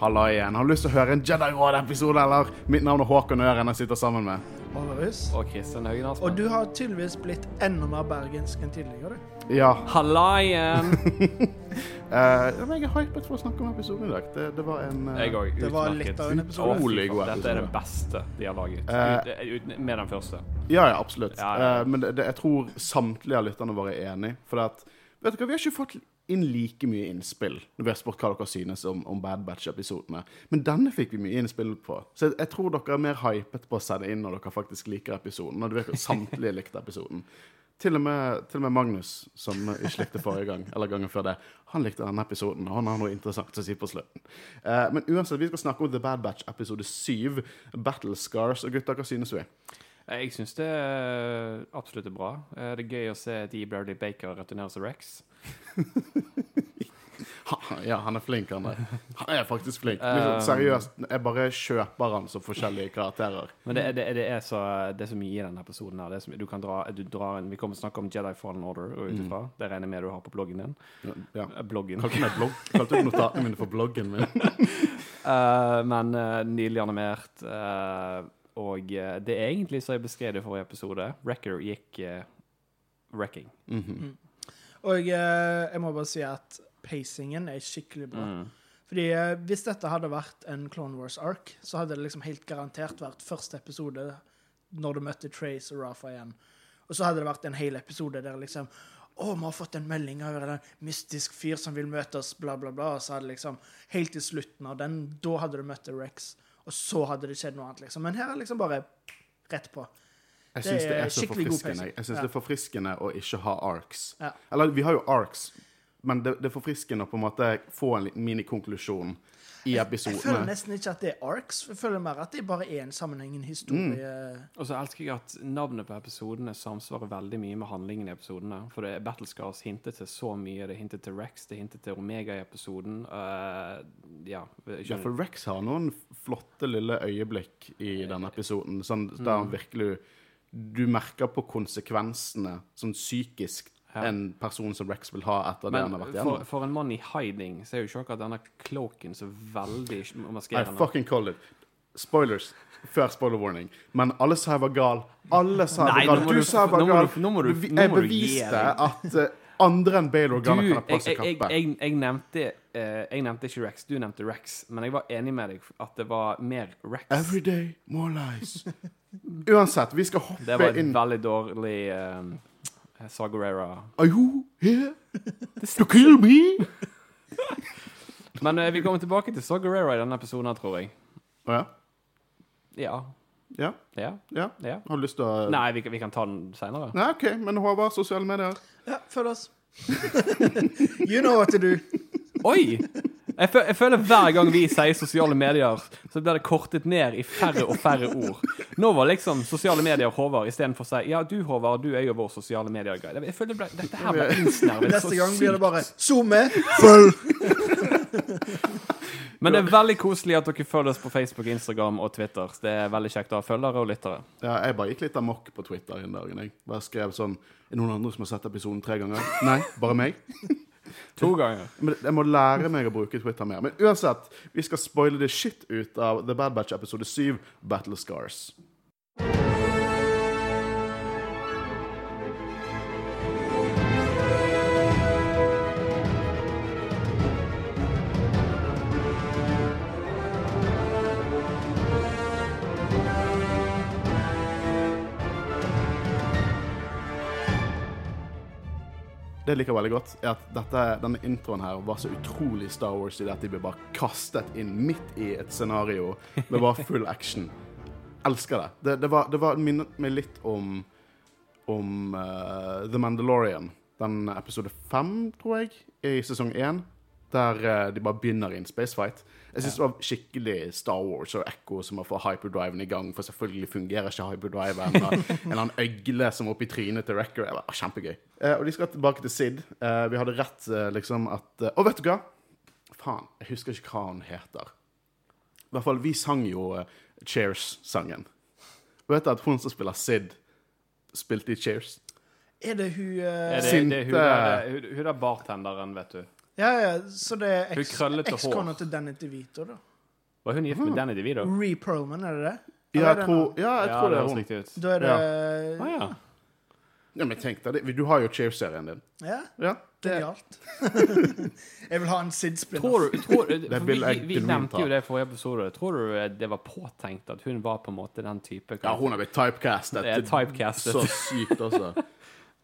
Halla igjen. Har du lyst til å høre en Jedi Råd-episode, eller? Mitt navn er Håkon Øren, jeg sitter sammen med Marius. Og Kristian Haugen Og du har tydeligvis blitt enda mer bergensk enn tidligere. Ja. Halla igjen! uh, jeg er hypet for å snakke om episoden i dag. Det, det var en uh, Jeg òg. Det var litt av en episode. Utrolig god Dette er episode. den beste de har laget. Uh, Ut- ut- med den første. Ja, ja, absolutt. Ja, ja. Uh, men det, det, jeg tror samtlige av lytterne våre er enig. For at, vet dere, vi har ikke fått inn like mye innspill når vi har spurt hva dere synes om, om Bad Batch-episodene. Men denne fikk vi mye innspill på. Så jeg, jeg tror dere er mer hypet på å sende inn når dere faktisk liker episoden. Når dere samtlige likte episoden. Til og, med, til og med Magnus, som ikke likte forrige gang, eller gangen før det, han likte denne episoden, og han har noe interessant å si på slutten. Eh, men uansett, vi skal snakke om The Bad Batch episode 7, Battle Scars. Og gutter, hva synes vi? Jeg syns det er absolutt er bra. Eh, Det er gøy å se Dee Bradley Baker returnere som Rex. Ja, han er flink, han der. Han er faktisk flink. Liksom, seriøst, jeg bare kjøper han som forskjellige karakterer. Men det, det, det, er så, det er så mye i denne episoden. her. Det er så, du kan dra, du drar inn, Vi kommer til å snakke om Jedi Fallen Order og ut ifra. Det regner jeg med du har på bloggen din. Ja. ja. Bloggen. Kalte blogg. Du notatene mine for bloggen min? uh, men uh, nylig animert. eh, og eh, det er egentlig som jeg beskrev det i forrige episode. Wrecker gikk uh, wrecking. Mhm. Og eh, jeg må bare si at pacingen er skikkelig bra. Mm. Fordi eh, hvis dette hadde vært en Clone Wars ark, så hadde det liksom helt garantert vært første episode når du møtte Trace og Rafa igjen. Og så hadde det vært en hel episode der liksom å, vi har fått en melding av en mystisk fyr som vil møte oss, bla, bla, bla. Og så hadde liksom Helt til slutten av den, da hadde du møtt Rex, og så hadde det skjedd noe annet, liksom. Men her er liksom bare rett på. Jeg syns det det, er så forfriskende. Jeg synes Ja. det er forfriskende å ikke ha arcs. Ja. Eller vi har jo arcs, men det, det er forfriskende å på en måte få en liten minikonklusjon i Jeg føler nesten ikke at det er arcs. Jeg føler mer at det bare er en sammenhengende historie. Og så elsker jeg at navnet på episodene samsvarer veldig mye med handlingen i episodene. For det er Battlescars hintet til så mye. Det hintet til Rex, det hintet til Omega i episoden. Uh, ja, Ja, for. Rex har noen flotte lille øyeblikk i denne episoden, sånn, der han virkelig Du merker på konsekvensene sånn psykisk Ja. en person som Rex vil ha etter det han har vært for, igjennom. for en mann i hiding så er jo ikke akkurat denne cloaken så veldig I fucking call it. Spoilers. Før spoiler warning. Men alle sa jeg var gal. Alle sa jeg var gal. Du du- sa jeg var nå må gal. du- nå må du- nå Jeg må du gi beviste at eh, andre enn Bail Du, Organa kan ha på seg jeg, jeg, kappe. jeg, jeg, nevnte, uh, jeg nevnte ikke Rex, du nevnte Rex. Men jeg var enig med deg at det var mer Rex. Every day, more lies. Uansett, vi skal hoppe inn Det var et inn veldig dårlig uh, Sagarera. Are you here to kill me? Men eh, vi kommer tilbake til Sagorera i denne episoden, her, tror jeg. Å ja? Ja. Ja? Ja. Ja? ja. Har du lyst til å Nei, vi, kan- vi kan ta den seinere. Nei, OK. Men Håvard, sosiale medier? Ja, følg oss. you know what to do. Oi! Jeg, fø jeg føler hver gang vi sier sosiale medier, så blir det kortet ned i færre og færre ord. Nå var liksom sosiale medier Håvard istedenfor å si ja, du Håvard, du er jo vår sosiale medier-guide. Jeg føler det ble, dette her ble innsnervet så Neste gang blir det bare bare zoome, følg! Men det er veldig koselig at dere følger oss på Facebook, Instagram og Twitter. Det er veldig kjekt å ha følgere og lyttere. Ja, jeg bare gikk litt amok på Twitter den dagen. Jeg bare skrev sånn Er det noen andre som har sett episoden tre ganger? Nei, bare meg? To ganger. Men jeg må lære meg å bruke Twitter mer. Men uansett, vi skal spoile det shit ut av The Bad Batch episode 7, Battle Scars. Jeg liker veldig godt, er at dette, denne introen her var så utrolig Star Wars i det at de ble bare kastet inn midt i et scenario med bare full action. Elsker det. Det, det, var, det var minnet meg litt om om uh, The Mandalorian. Den episode fem, tror jeg, i sesong én. Der uh, de bare begynner i en spacefight. Jeg syns det var skikkelig Star Wars og Echo som har fått hyperdriven i gang. For selvfølgelig fungerer ikke hyperdriven. En eller annen øgle som er oppi trynet til Wrecker. Det var Kjempegøy. Eh, og de skal tilbake til Sid. Eh, vi hadde rett eh, liksom at Og vet du hva? Faen, jeg husker ikke hva han heter. I hvert fall, vi sang jo Cheers-sangen. Og vet du at hun som spiller Sid, spilte i Cheers? Er det hun Er eh, det, Sinte- det er hun er, hun, hun der bartenderen, vet du. Ja, ja, så det er Hun krøllete hår. ekskona til Danny DeVito, da. Var hun gift med Danny DeVito? Ree Perlman, er det det? Ja, Eller er jeg det tror, ja, jeg Ja, tror det det er høres hun. riktig ut. Da er det Ah, ja. Ja, men tenk deg det. Du har jo Cheers-serien din. Ja, Ja, det, genialt. jeg vil ha en Sid-spinner. Tror du, tror, er for vi, Bill vi, nevnte jo det i forrige episode. Tror du det var påtenkt at hun var på en måte den type ja, hun har blitt typecastet. Det er typecastet. Så sykt, altså.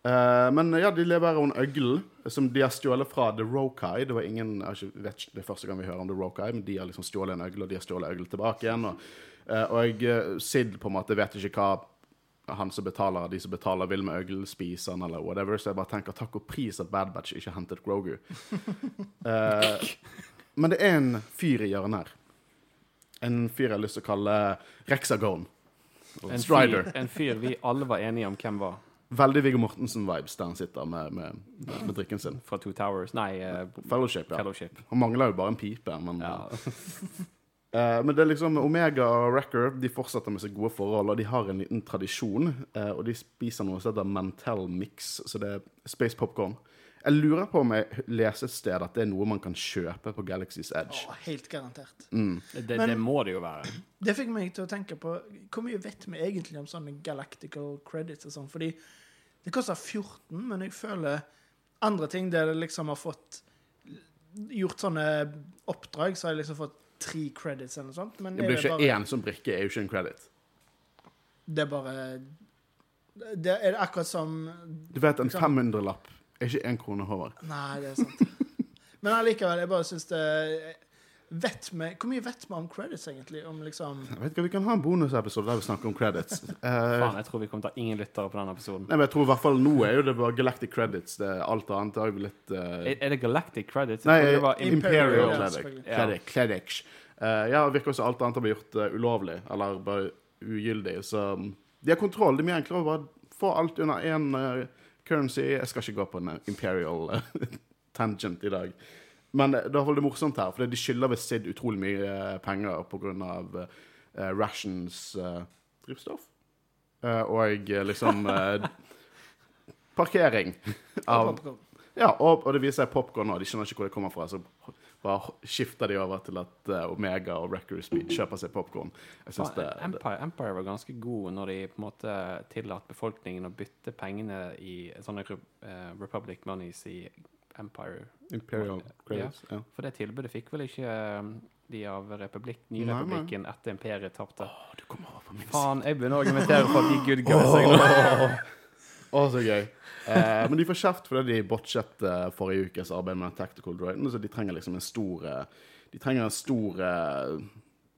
Eh, men ja, de leverer en øgle som de har stjålet fra The Rokai. Det var ingen, jeg vet ikke, det er første gang vi hører om The Rokai, men de har liksom stjålet en øgle, og de har stjålet øgle tilbake igjen. Og, eh, og eh, Sid på en måte vet ikke hva han som betaler, de som betaler, vil med øglen, spiser han eller whatever. Så jeg bare tenker takk og pris at Bad Batch ikke hentet Grogu. Uh, men det er en fyr i hjørnet her. En fyr jeg har lyst til å kalle Rexagon. En fyr, en fyr vi alle var enige om hvem var. Veldig Viggo Mortensen-vibes der han sitter med, med, med drikken sin. Fra Two Towers. Nei, uh, Fellowship, ja. Fellowship. Han mangler jo bare en pipe, men Ja. uh, Men det er liksom Omega og Wrecker de fortsetter med seg gode forhold, og de har en liten tradisjon. Uh, og de spiser noe som heter Mantel Mix, så det er space popcorn. Jeg lurer på om jeg leser et sted at det er noe man kan kjøpe på Galaxy's Edge. Å, helt garantert. Det, Men- det må det jo være. Det fikk meg til å tenke på hvor mye vet vi egentlig om sånne galactical credits og sånn. Fordi det koster 14, men jeg føler andre ting der jeg liksom har fått gjort sånne oppdrag, så har jeg liksom fått tre credits eller noe sånt. Men Det blir ikke bare, én som brikke, er jo ikke en credit. det er bare det Er akkurat som Du vet, en 500-lapp er ikke én krone, Håvard. Nei, det er sant. Men allikevel, jeg bare syns det Vet vi, Hvor mye vet vi om credits, egentlig? Om liksom Jeg vet ikke, Vi kan ha en bonusepisode der vi snakker om credits. Uh, Faen, jeg tror vi kommer til å ha ingen lyttere på den episoden. nei, men jeg tror i hvert fall nå er jo det bare Galactic Credits. Det er alt annet er jo litt uh... Er, er det Galactic Credits? Jeg Nei, det var Imperial, Imperial, ja. Credit, Credit. Eh, ja, virker også alt annet har blitt gjort uh, ulovlig, eller bare ugyldig. Så um, de har kontroll. Det er mye enklere å bare få alt under én currency. Jeg skal ikke gå på en Imperial eh, tangent i dag. Men eh, det er det morsomt her, for de skylder ved Sid utrolig mye eh, penger pga. Uh, rations uh, drivstoff. Uh, og liksom uh, Parkering av ja, og, og det viser seg popkorn nå. De skjønner ikke hvor det kommer fra. Så bare skifter de over til at eh, Omega og Record Speed kjøper seg popkorn. Empire, Empire var ganske god når de på en måte tillatt befolkningen å bytte pengene i sånne eh, Republic Monies i Empire. Imperial Credits. Ja. For det tilbudet fikk vel ikke eh, de av republikk, Nyrepublikken etter imperiet tapte. Å, du kommer over på min side. Faen, jeg begynner å argumentere for at de good guys nå. Å, så gøy. Eh, men de får kjeft fordi de botchet eh, forrige ukes arbeid med tactical droiden, så de trenger liksom en stor eh, De trenger en stor eh,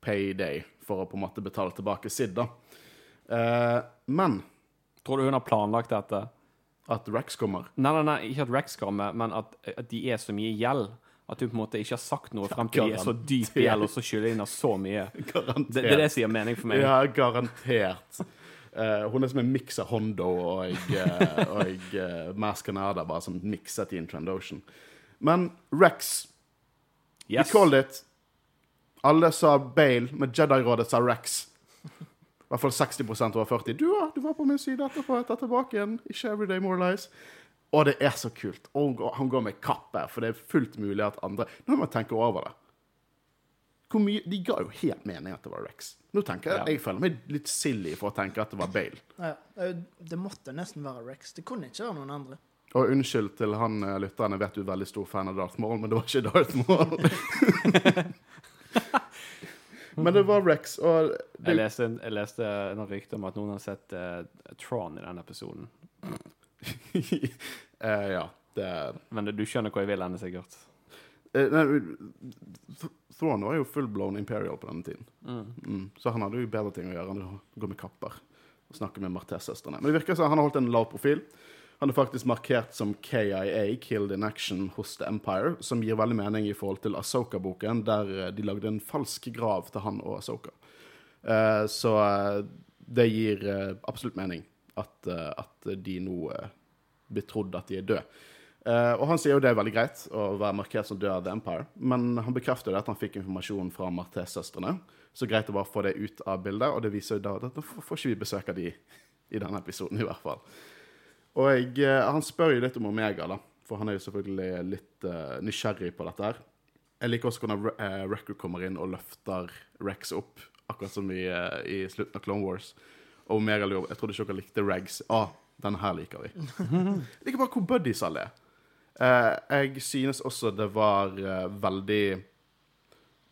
payday for å på en måte betale tilbake Sid, da. Eh, men Tror du hun har planlagt dette? at Rex kommer Nei, nei, nei, ikke at Rex kommer, men at, at de er så mye gjeld. At hun på en måte ikke har sagt noe frem til de er så dyp i gjeld, og så skylder inn av så mye. Garantert. Det, det er det som gir mening for meg. Ja, garantert. Eh, hun er som en miks av Hondo og, uh, og uh, Mass Canada, bare som mikset i en Trandoshan. Men Rex, we Yes. called it. Alle sa Bale, men Jedi-rådet sa Rex. I hvert fall 60 over 40. Du, ja, du var på min side etterpå. Jeg tar tilbake igjen. Ikke Everyday More Lies. Og det er så kult. Og han går, han går med kappe, for det er fullt mulig at andre Nå må jeg tenke over det. Hvor mye, De ga jo helt mening at det var Rex. Nå tenker jeg, Ja. jeg føler meg litt silly for å tenke at det var Bale. Ja, det måtte nesten være Rex. Det kunne ikke være noen andre. Og unnskyld til han eh, lytteren, jeg vet du er veldig stor fan av Darth Maul, men det var ikke Darth Maul. men det var Rex, og Jeg leste, jeg leste noen rykter om at noen har sett uh, Tron i den episoden. uh, Ja, det Men du skjønner hvor jeg vil ende, sikkert. Eh, nei, var jo full-blown Imperial på denne tiden. Mm. Så han hadde jo bedre ting å gjøre enn å gå med kapper og snakke med Martes-søstrene. Men det virker som han har holdt en lav profil. Han er faktisk markert som KIA, Killed in Action hos The Empire, som gir veldig mening i forhold til Asoka-boken, der eh, de lagde en falsk grav til han og Asoka. Eh, så det gir absolutt mening at, at de nå blir trodd at de er døde. Eh, og han sier jo det er veldig greit å være markert som død av The Empire, men han bekrefter jo at han fikk informasjon fra Martes-søstrene. Så greit å bare få det ut av bildet, og det viser jo da at nå får ikke vi besøk av de i denne episoden, i hvert fall. Og jeg, uh, han spør jo litt om Omega, da, for han er jo selvfølgelig litt uh, nysgjerrig på dette her. jeg liker også hvordan uh, Record kommer inn og løfter Rex opp, akkurat som i, i slutten av Clone Wars. Og Omega lurer Jeg trodde ikke dere likte Regs. Ah, denne her liker vi. Jeg liker bare hvor buddies alle er. Eh, jeg synes også det var eh, veldig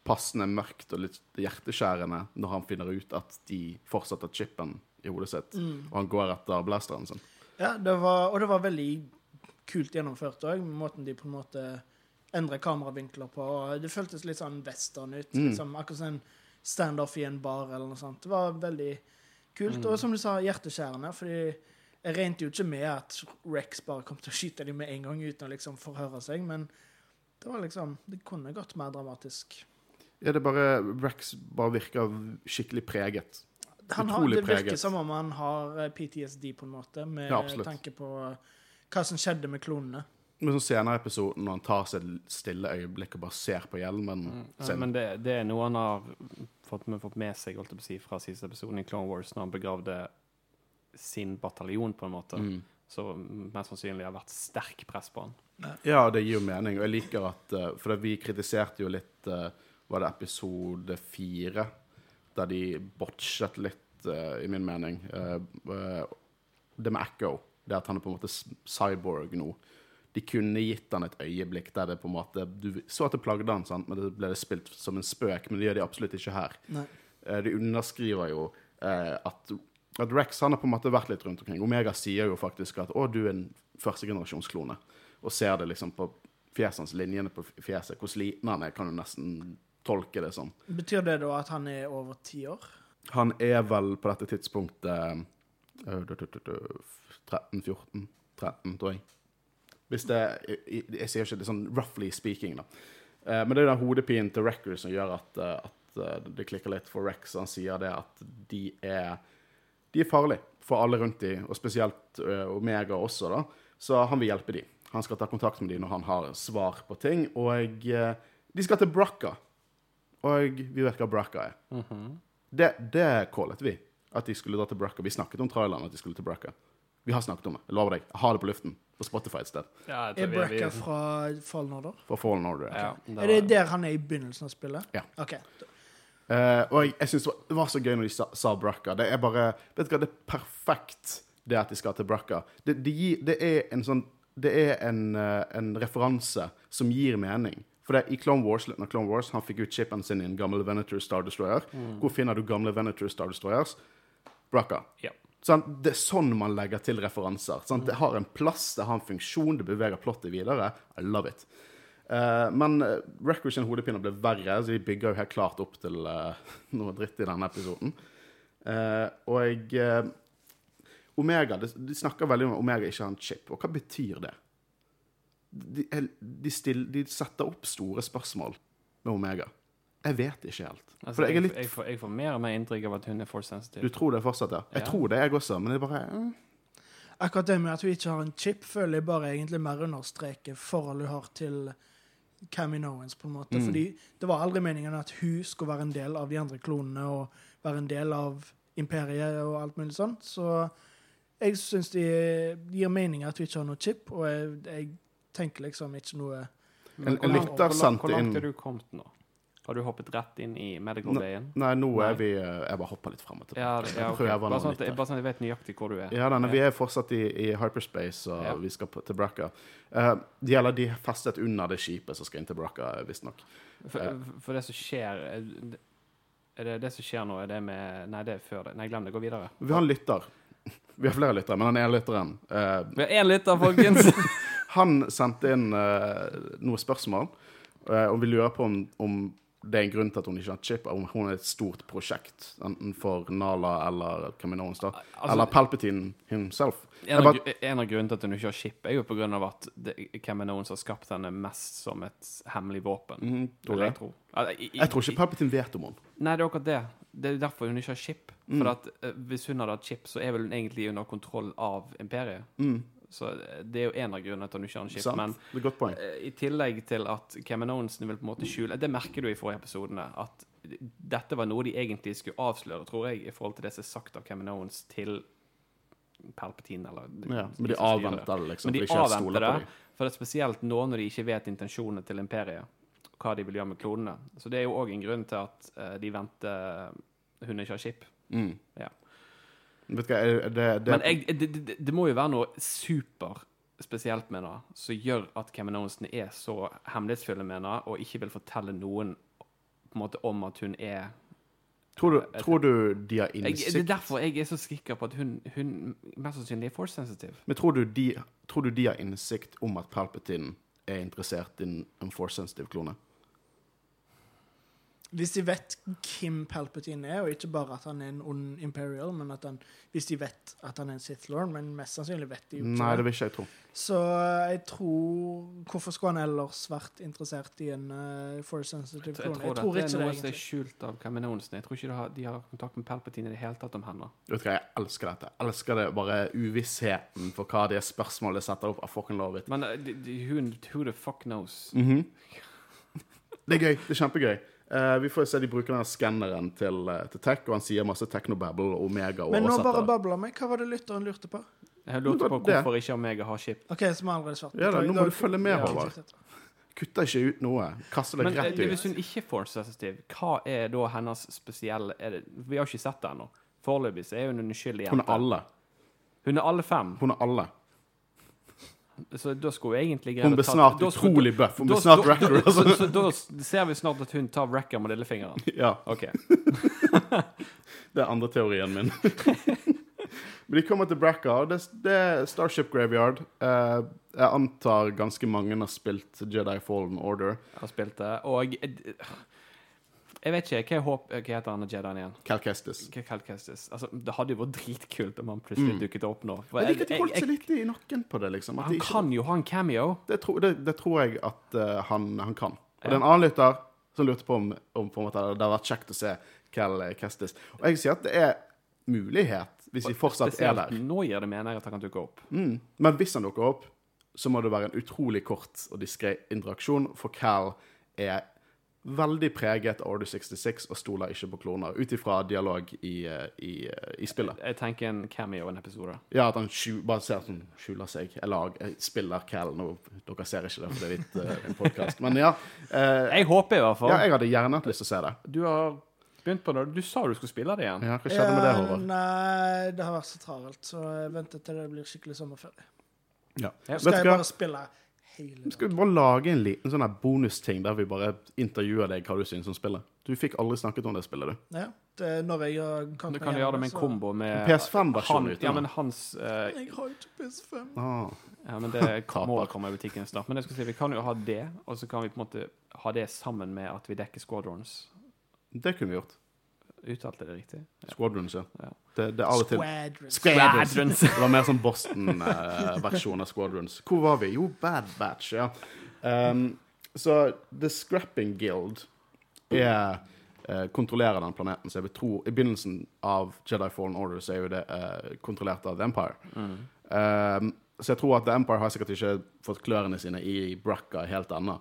passende mørkt og litt hjerteskjærende når han finner ut at de fortsatt har chipen i hodet sitt, og han går etter blasteren sin. Ja, det var, og det var veldig kult gjennomført òg, måten de på en måte endrer kameravinkler på. og Det føltes litt sånn western ut. Liksom, akkurat som en standoff i en bar eller noe sånt. Det var veldig kult. Og som du sa, hjerteskjærende. fordi jeg regnet jo ikke med at Rex bare kom til å skyte dem med en gang uten å liksom forhøre seg, men det var liksom Det kunne gått mer dramatisk. Ja, det bare Rex bare virker skikkelig preget. Han har, Utrolig det virker preget. som om han har eh, PTSD, på en måte, med Ja, tanke på hva som skjedde med klonene. Men sånn senere i episoden, når han tar seg et stille øyeblikk og bare ser på hjelmen Ja, men det, det er noe han har fått med, fått med seg holdt jeg på å si, fra siste episoden i Clone Wars, når han begravde sin bataljon, på en måte. Mm. Så mest sannsynlig har vært sterk press på han. Ja, det gir jo mening. Og jeg liker at eh, For det- vi kritiserte jo litt eh, Var det episode fire? Der de botchet litt, eh, i min mening. Det med Echo. Det at han er på en måte cyborg nå. De kunne gitt han et øyeblikk der det på en måte Du så at det plagde han, sant? men det ble det spilt som en spøk. Men det gjør de absolutt ikke her. Nei. De underskriver jo at, at Rex han har på en måte vært litt rundt omkring. Omega sier jo faktisk at 'Å, du er en førstegenerasjonsklone', og ser det liksom på fjesens linjene på fjeset. Hvor sliten han er, kan du nesten tolke det som. Betyr det da at han er over ti år? Han er vel på dette tidspunktet eh, du- du- du- du, 13-14, 13, tror jeg. Hvis det Jeg, jeg sier ikke det sånn roughly speaking, da. Eh, Men det er den hodepinen til Record som gjør at, eh, at eh, det klikker litt for Rex. Han sier det at de er de er farlige for alle rundt dem, og spesielt eh, Omega også, da. Så han vil hjelpe dem. Han skal ta kontakt med dem når han har svar på ting. Og eh, de skal til Bracca. Og vi vet hva Bracca er. Det, det callet vi. At de skulle dra til Bracca. Vi snakket om traileren at de skulle til Bracca. Vi har snakket om det. Jeg lover deg. Jeg har det på luften. På Spotify et sted. Ja, Er Bracca fra Fallen Order? Fra Fallen Order. ja, Er det der han er i begynnelsen av spillet? Ja. OK. Eh, og jeg, jeg synes det, var, det var så gøy når de sa, sa Bracca. Det er bare Vet du hva, det er perfekt det at de skal til Bracca. Det, det, gir, det er en sånn Det er en, eh, en referanse som gir mening. For det, I Clone Wars, når Clone Wars han fikk ut chipen sin i en gammel Venator Star Destroyer. Hvor finner du gamle Venator Star Destroyers? Bracca. Ja. Sånn, det er sånn man legger til referanser. Sånn, det har en plass, det har en funksjon, det beveger plottet videre. I love it. Eh, men uh, Record sin hodepine ble verre, så de bygger jo helt klart opp til uh, noe dritt i denne episoden. Uh, og jeg Omega de, de snakker veldig om at Omega ikke har en chip. Og hva betyr det? De, de, still, de setter opp store spørsmål med Omega. Jeg vet ikke helt. Altså, For jeg jeg, er litt jeg, får, jeg får mer og mer inntrykk av at hun er force Du tror det fortsatt, ja? Jeg Ja. tror det, jeg også. Men det er bare eh. Akkurat det med at hun ikke har en chip, føler jeg bare egentlig mer understreker forholdet hun har til Cammy Owens, på en måte. Mm. Fordi det var aldri meningen at hun skulle være en del av de andre klonene og være en del av imperiet og alt mulig sånt. Så jeg syns det gir mening at hun ikke har noe chip, og jeg, jeg tenker liksom ikke noe Men En- en lytter Hvor langt er du kommet nå? Har du hoppet rett inn i medical bayen? Nei, nå er vi eh, Jeg bare hopper litt frem og Ja, tilbake. ja, ok. Prøver bare, noe sånn at, bare sånn at jeg vet nøyaktig hvor du er. Ja, denne, Ja. Vi er fortsatt i, i hyperspace, og Ja. vi skal på, til Bracca. Uh, det gjelder de festet under det skipet som skal inn til Bracca, visstnok. For, uh, for det som skjer er- det det som skjer nå, er det med Nei, det er før det. Nei, glem det. Gå videre. Vi har en lytter. Vi har flere lyttere, men han ene lytteren uh, Vi har én lytter, folkens! Han sendte inn eh, noen spørsmål, eh, og vi lurer på om, om det er en grunn til at hun ikke har chip, om hun er et stort prosjekt, enten for Nala eller Kaminoans, da. Altså- eller Palpatine himself. En av, bare- en av grunnene til at hun ikke har chip, er jo på grunn av at det- har skapt henne mest som et hemmelig våpen. Mm, tror jeg. jeg det? Altså, i- i- Jeg tror ikke Palpatine vet om henne. Nei, det er akkurat det. Det er derfor hun ikke har chip. Mm. For at eh, Hvis hun hadde hatt chip, så er vel hun egentlig under kontroll av imperiet. Mm, Så eh, det er jo en av grunnene til at du ikke har en chip. sant? Men det er godt poeng. eh, i tillegg til at Kaminoansene vil på en måte skjule Det merker du i forrige episodene. At dette var noe de egentlig skulle avsløre, tror jeg, i forhold til det som er sagt av Kaminoans til Palpatine. Eller, Ja, men de avventer det, liksom. Men de avventer det, for det er spesielt nå når de ikke vet intensjonene til imperiet. hva de vil gjøre med klonene. Så det er jo òg en grunn til at eh, de venter hun ikke har skip. Mm. Ja. Vet er- det, det, Men jeg, det, det, må jo være noe super spesielt med det som gjør at Kevin Owensen er så hemmelighetsfulle med det, og ikke vil fortelle noen på en måte om at hun er tror, du, tror du de har jeg, Det er derfor jeg er så sikker på at hun, hun mest sannsynlig er force sensitive. Men tror du, de, tror du de har innsikt om at Palpatine er interessert i en- en force-sensitive klone? Hvis de vet hvem Palpatine er, og ikke bare at han er en ond Imperial, men at han, hvis de vet at han er en Sith Lord, men mest sannsynlig vet de jo ikke Nei, det vil ikke jeg tro. Så eh, jeg tror Hvorfor skulle han ellers vært interessert i en uh, force sensitive Jeg klone? Jeg dette tror er ikke det, noe som er skjult av Kevin Jeg tror ikke de har, de har kontakt med Palpatine i det hele tatt om henne. Vet du hva, Jeg elsker dette. Jeg elsker det bare uvissheten for hva de spørsmålene setter opp. I fucking love it. Men eh, de, de, who, who the fuck knows? Mhm. Det er gøy. Det er kjempegøy. Eh, vi får se de bruker den skanneren til, uh, til tech, og han sier masse technobabble og omega. og Men nå bare det. babler vi. Hva var det lytteren lurte på? Jeg lurte på det- hvorfor ikke Omega har chip. OK, så vi har allerede svart. Ja da, nå må du følge med, Håvard. Kutter ikke ut noe. Kaster det Men ut. Men hvis hun ikke er force sensitive, hva er da hennes spesielle er det, Vi har ikke sett det ennå. Foreløpig så er hun en uskyldig Hun er alle. Hun er alle fem. Hun er alle. Så da skulle hun egentlig greie Hun blir snart skulle- utrolig buff. Hun blir snart da- Altså. så- så Da ser vi snart at hun tar wrecker med lillefingeren. Ja, OK. det er andre teorien min. Men de kommer til Bracca, det, det er Starship Graveyard. Eh, jeg antar ganske mange har spilt Jedi Fallen Order. Jeg har spilt det, og jeg, jeg vet ikke hva, håp, hva heter han Jedien igjen? Cal Kestis. Altså, det hadde jo vært dritkult om han plutselig dukket opp nå. For Jeg liker at de holdt seg litt i nakken på det, liksom. At de han ikke- kan jo ha en cameo. det, tro, det, det tror jeg at uh, han, han kan. Og det er en annen lytter som lurte på om, om på måte, det hadde vært kjekt å se Cal Kestis. Og jeg sier at det er mulighet, hvis de fortsatt er der. nå gir det mening at han kan dukke opp. Mm. Men hvis han dukker opp, så må det være en utrolig kort og diskré interaksjon, for Cal er veldig preget av Order 66 og stoler ikke på kloner, ut ifra dialog i, eh, i, eh, i spillet. Jeg tenker en cameo en episode. Ja, at han skjul, bare ser at han skjuler seg. Jeg, lag, jeg spiller Cal nå. Dere ser ikke det, for det er litt uh, en podkast. Men ja. eh, Jeg håper i hvert fall. ja, jeg hadde gjerne hatt lyst til å se det. Du har begynt på det. Du sa du skulle spille det igjen. Ja, hva skjedde med det, Ja, Håvard? Nei, det har vært så travelt, så jeg venter til det blir skikkelig sommerferie. Ja. Ja. Så skal jeg bare spille hele Skal vi bare lage en liten sånn bonusting der vi bare intervjuer deg hva du syns om spillet? Du fikk aldri snakket om det spillet, du. Ja, det er når jeg kan Du kan gjøre det med en så- kombo med PS5-versjonen han, ute Ja, men hans uh... Jeg har ikke PS5. Ah. Ja, men det må komme i butikken snart. Men jeg skal si, vi kan jo ha det, og så kan vi på en måte ha det sammen med at vi dekker Squadrons. Det kunne vi gjort. Uttalte det riktig? Squadrons, ja. Ja. Det, det er av og til Squadron. Squadrons. Squadrons. Det var mer sånn Boston-versjon av Squadrons. Hvor var vi? Jo, Bad Batch, ja. Um, så The Scrapping Guild er uh, kontrollerer den planeten, så jeg vil tro I begynnelsen av Jedi Fallen Order så er jo det uh, kontrollert av The Empire. Um, så jeg tror at The Empire har sikkert ikke fått klørne sine i Bracca helt ennå.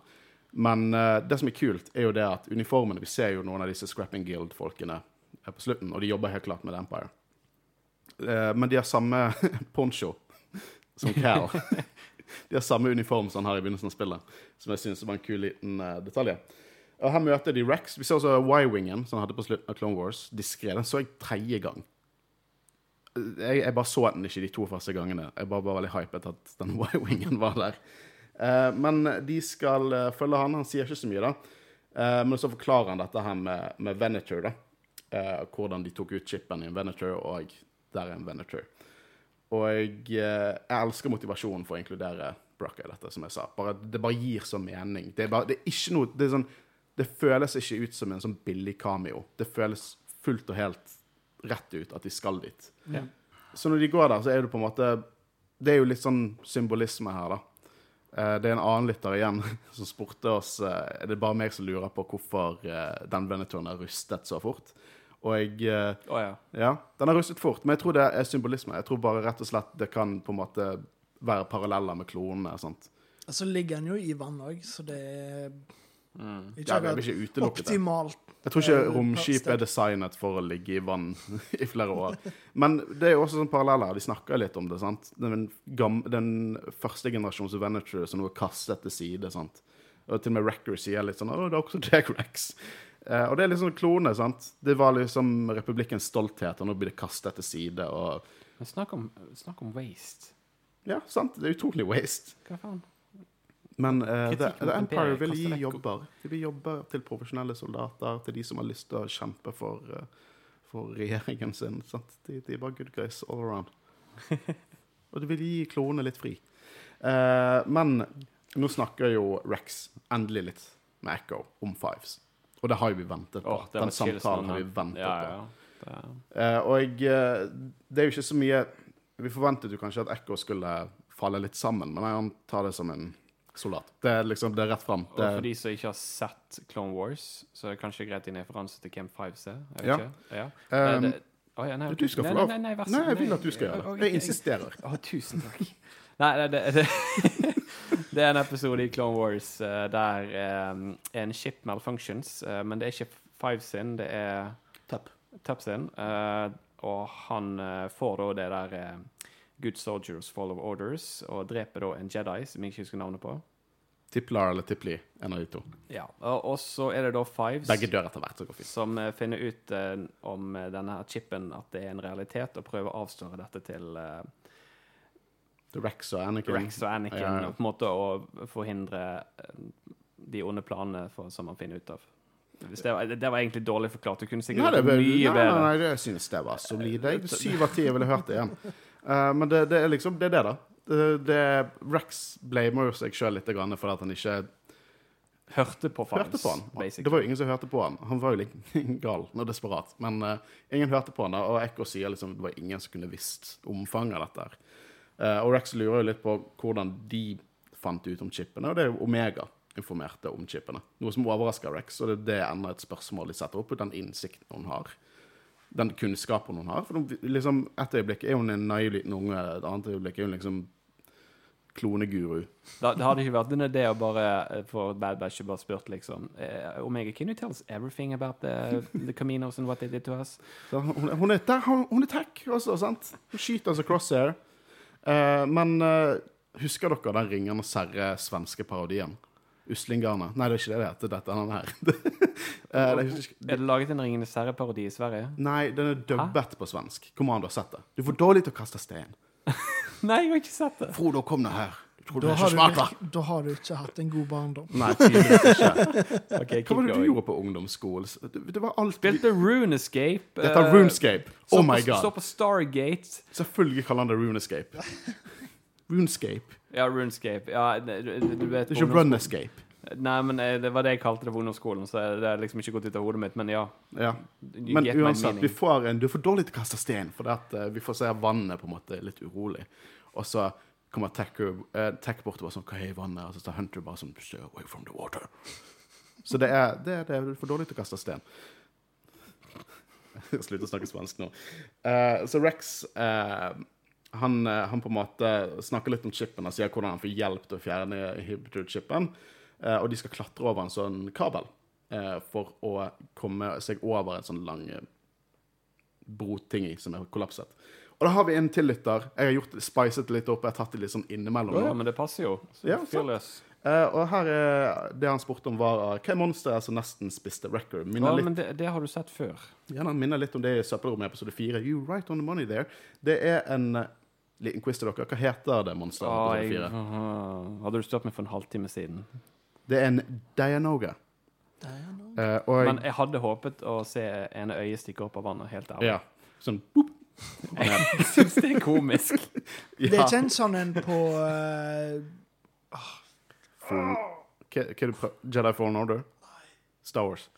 Men uh, det som er kult, er jo det at uniformene Vi ser jo noen av disse Scrapping Guild-folkene eh, på slutten, og de jobber helt klart med The Empire. Uh, men de har samme poncho som Cal. de har samme uniform som han har i begynnelsen av spillet, som jeg syns var en kul liten uh, detalj. Og her møter de Rex. Vi ser også Y-wingen, som han hadde på slutten av Clone Wars. Diskré. Den så jeg tredje gang. Jeg, jeg bare så den ikke de to første gangene. Jeg bare var veldig hypet at den Y-wingen var der. Eh, men de skal eh, følge han. Han sier ikke så mye, da. Eh, men så forklarer han dette her med, med Venator, da. Hvordan de tok ut chipen i en Venator, og der er en Venator. Og jeg, jeg elsker motivasjonen for å inkludere Brocka i dette, som jeg sa. Bare, det bare gir så mening. Det er, bare, det er ikke noe det, er sånn, det føles ikke ut som en sånn billig cameo. Det føles fullt og helt rett ut at de skal dit. Ja. Så når de går der, så er det på en måte Det er jo litt sånn symbolisme her, da. Eh, Det er en annen lytter igjen som spurte oss eh, Er det bare meg som lurer på hvorfor eh, den Benetton er rustet så fort. Og jeg oh, ja. Ja, den har rustet fort, men jeg tror det er symbolisme. Jeg tror bare rett og slett det kan på en måte være paralleller med klonene. sant? Og så ligger den jo i vann òg, så det er Mm. ikke Ja, jeg er ikke utelukket. optimalt. Jeg tror ikke eh, romskip er designet for å ligge i vann i flere år. Men det er jo også sånn paralleller. De snakker litt om det. sant? Den, gamle, den første generasjons Venator som nå er kastet til side. sant? Og til og med Wrecker sier litt sånn Å, det er også Jack Rex. Eh, og det er liksom klone, sant. Det var liksom republikkens stolthet, og nå blir det kastet til side. Og Men snakk om, snakk om waste. ja, sant. Det er utrolig waste. Hva faen? Men uh, The, The Empire vil gi jobber. De vil jobbe til profesjonelle soldater, til de som har lyst til å kjempe for, uh, for regjeringen sin. De, de er bare good guys all around. Og de vil gi klonene litt fri. Uh, men nå snakker jo Rex endelig litt med Echo om Fives. Og det har jo vi ventet på. Oh, Den samtalen har vi ventet ja, på. ja. Det, Eh, og det er jo ikke så mye Vi forventet jo kanskje at Echo skulle falle litt sammen, men han tar det som en soldat. Det er liksom, det er rett fram. og for de som ikke har sett Clone Wars, så er det kanskje greit i en referanse til Camp 5C. Jeg vet Ja. ikke. Ja. Um, Eh, det- Å, ja, nei, du skal få lov. Nei, nei, nei, Nei, jeg vil at du skal gjøre det. Jeg insisterer. Å, tusen takk. Nei, det, det, det, det er en episode i Clone Wars uh, der um, en ship malfunctions, uh, men det er ikke Five sin, det er Tapp. Tup sin. Uh, og han får da det der Good Soldiers Fall of Orders, og dreper da en Jedi som jeg ikke husker navnet på. Tiplar eller Tipli, en av de to. Ja, og, så er det da Fives. Begge dør etter hvert, så går fint. som eh, finner ut eh, om eh, denne her chipen at det er en realitet, og prøver å avsløre dette til eh, Rex og Anakin. Rex og Anakin, Ja, ja. og på en måte å forhindre eh, de onde planene for, som man finner ut av. Hvis det, var, det var egentlig dårlig forklart. Du kunne Nei, det, mye nei, bedre. nei, det synes jeg var solid. Syv av ti, jeg ville hørt det igjen. Eh, men det, det er liksom det, er det da. Det, det, Rex blamer seg sjøl litt grann for at han ikke Hørte på Fives, hørte på han. basically. Det var jo ingen som hørte på han. Han var jo litt gal og desperat. Men uh, ingen hørte på han, da, og Echo sier liksom det var ingen som kunne visst omfanget av dette. Eh, og Rex lurer jo litt på hvordan de fant ut om chipene, og det er jo Omega informerte om chipene. Noe som overrasker Rex, og det, det er enda et spørsmål de setter opp, den innsikten hun har. Den kunnskapen hun har. For hun, liksom, Et øyeblikk er hun en naiv liten unge, et annet øyeblikk er hun liksom kloneguru. Da, det hadde ikke vært en idé å bare eh, for Bad Batch bare spurt liksom eh, Omega, can you tell us everything about the, the Caminos and what they did to us? Da, hun, hun, er, der, hun, hun er tech også, sant? Hun skyter altså crosshair. Eh, men eh, husker dere den ringende serre svenske parodien? Uslingarne. Nei, det er ikke det det heter. Dette den her. Eh, det er ikke- Er det laget en Ringenes herre-parodi i Sverige? nei, den er dubbet på svensk. Kom an, du har sett det. Du er for dårlig til å kaste stein. Nei, jeg har ikke sett det. Frodo, kom nå her. Du tror du Da har, du, smart, da har du ikke hatt en god barndom. Nei, tydeligvis ikke. okay, Hva var det du gjorde på ungdomsskolen? Det, det var alt Spilte Runescape. Dette er eh, Runescape. Oh my god. Står på Stargate. Selvfølgelig kaller han det Runescape. Runescape. Ja, Runescape. Ja, du, vet ikke Runescape. Nei, men eh, det var det jeg kalte det på ungdomsskolen, så det er liksom ikke gått ut av hodet mitt. Men ja. Ja. Men uansett, du, vi får en, du er for dårlig til å kaste stein, for at, uh, vi får se vannet på en måte litt urolig. Og så kommer Tech, uh, tech bort og bare sånn Hva er vannet? Og så står Hunter bare sånn Stay away from the water. Så det er, det, er- det er for dårlig til å kaste stein. Jeg slutter å snakke spansk nå. Uh, så Rex eh, han, eh, han på en måte snakker litt om chipen og sier hvordan han får hjelp til å fjerne inhibitor-chipen. Eh, og de skal klatre over en sånn kabel eh, for å komme seg over en sånn lang brotingi som er kollapset. Og da har vi en til lytter. Jeg har gjort, spicet litt opp. Jeg har tatt det litt sånn innimellom. Ja, men det passer jo. Så Ja, og her er det han spurte om, var hva monster monsteret som nesten spiste record? Minner Ja, litt, men det, det har du sett før. ja, den minner litt om det i Søppelrommet episode 4. You right on the money there. Det er en liten quiz til dere. Hva heter det monsteret? Ah, jeg, episode 4? hadde du stått meg for en halvtime siden. Det er en Dianoga. dianoga. Eh, og Men jeg hadde håpet å se ene øyet stikke opp av vannet, helt ærlig. ja, sånn boop. Jeg syns det er komisk. Det er ikke en sånn en på uh. Hva hva er det Jedi Fallen Order? Star Wars.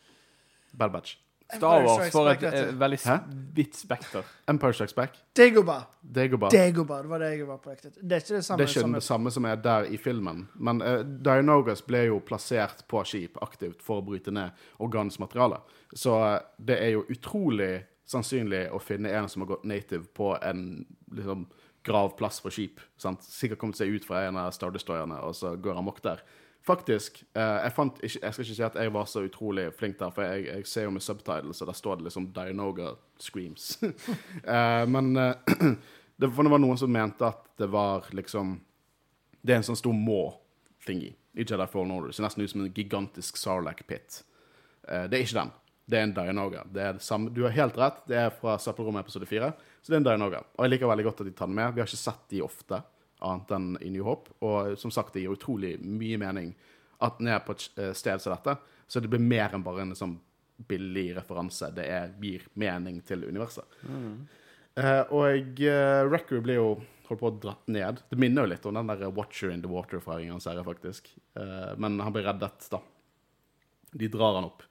Bad Batch. Star Wars får et eh, veldig Hæ? vidt spekter. Empire Strikes Back. Dagobah. Dagobah. Dagobah, det var det jeg var på ekte. Det er ikke det samme Det er ikke som det samme som er der i filmen. Men uh, Dianogas ble jo plassert på skip aktivt for å bryte ned organisk materiale. Så eh, det er jo utrolig sannsynlig å finne en som har gått native på en liksom, gravplass for skip. Sant? Sikkert kommet seg ut fra en av Star Destroyerne, og så går han mokk der. Faktisk. eh, jeg, fant ikke, jeg skal ikke si at jeg var så utrolig flink der, for jeg, jeg ser jo med subtitles, og der står det liksom Dianoga screams. Eh, men eh, det, for det var noen som mente at det var liksom Det er en sånn stor må thingy i Jedi Fallen Order. Ser nesten ut som en gigantisk Sarlac pit. Eh, det er ikke den. Det er en Dianoga. Det er det samme. Du har helt rett. Det er fra Søppelrommet episode 4. Så det er en Dianoga. Og jeg liker veldig godt at de tar den med. Vi har ikke sett de ofte, annet enn i New Hope. Og som sagt, det gir utrolig mye mening at den er på et eh, sted som dette. Så det blir mer enn bare en sånn billig referanse. Det er, gir mening til universet. Eh, og uh, Record blir jo holdt på å dratt ned. Det minner jo litt om den der Watcher in the Water fra Ringenes herre, faktisk. Eh, men han blir reddet, da. De drar han opp.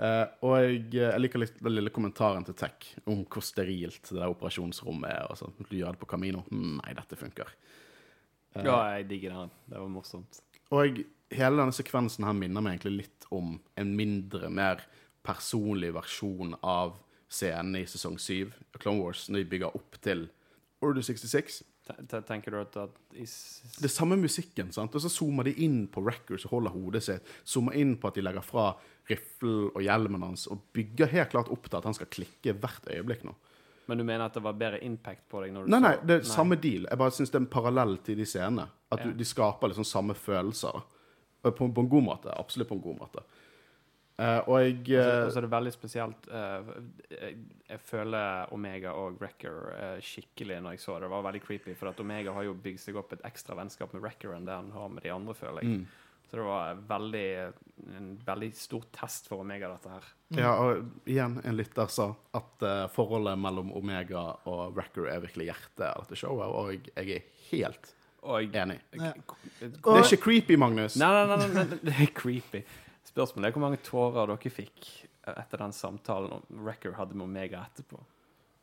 Eh, og jeg, jeg liker litt den lille kommentaren til Tech om hvor sterilt det der operasjonsrommet er. og sånn. Du gjør det på Camino. Nei, dette funker. Uh, Ja, jeg digger den. Det var morsomt. og hele denne sekvensen her minner meg egentlig litt om en mindre, mer personlig versjon av scenen i sesong 7 av Clone Wars, når de bygger opp til Order 66. Te- te- Tenker du at, at Det er samme musikken, sant? og så zoomer de inn på records og holder hodet sitt. Zoomer inn på at de legger fra riffelen og hjelmen hans, og bygger helt klart opp til at han skal klikke hvert øyeblikk nå. Men du mener at det var bedre impact på deg når du Nei, nei, det er samme deal. Jeg bare syns det er en parallell til de scenene. At Ja. du, de skaper liksom samme følelser. På, på en god måte. Absolutt på en god måte. Uh, og jeg Og så- eh, og er det veldig spesielt uh, jeg, jeg føler Omega og Wrecker eh, skikkelig når jeg så det. Det var veldig creepy, for at Omega har jo bygd seg opp et ekstra vennskap med Wrecker enn det han har med de andre, føler jeg. mm. Så det var veldig, en veldig stor test for Omega, dette her. Ja, og igjen, en lytter sa at uh, forholdet mellom Omega og Wrecker er virkelig hjertet av dette showet, og jeg, er helt Og enig. Ja. Det er ikke creepy, Magnus. Nei, nei, nei, nei, nei, det er creepy. Spørsmålet er hvor mange tårer dere fikk etter den samtalen Wrecker hadde med Omega etterpå.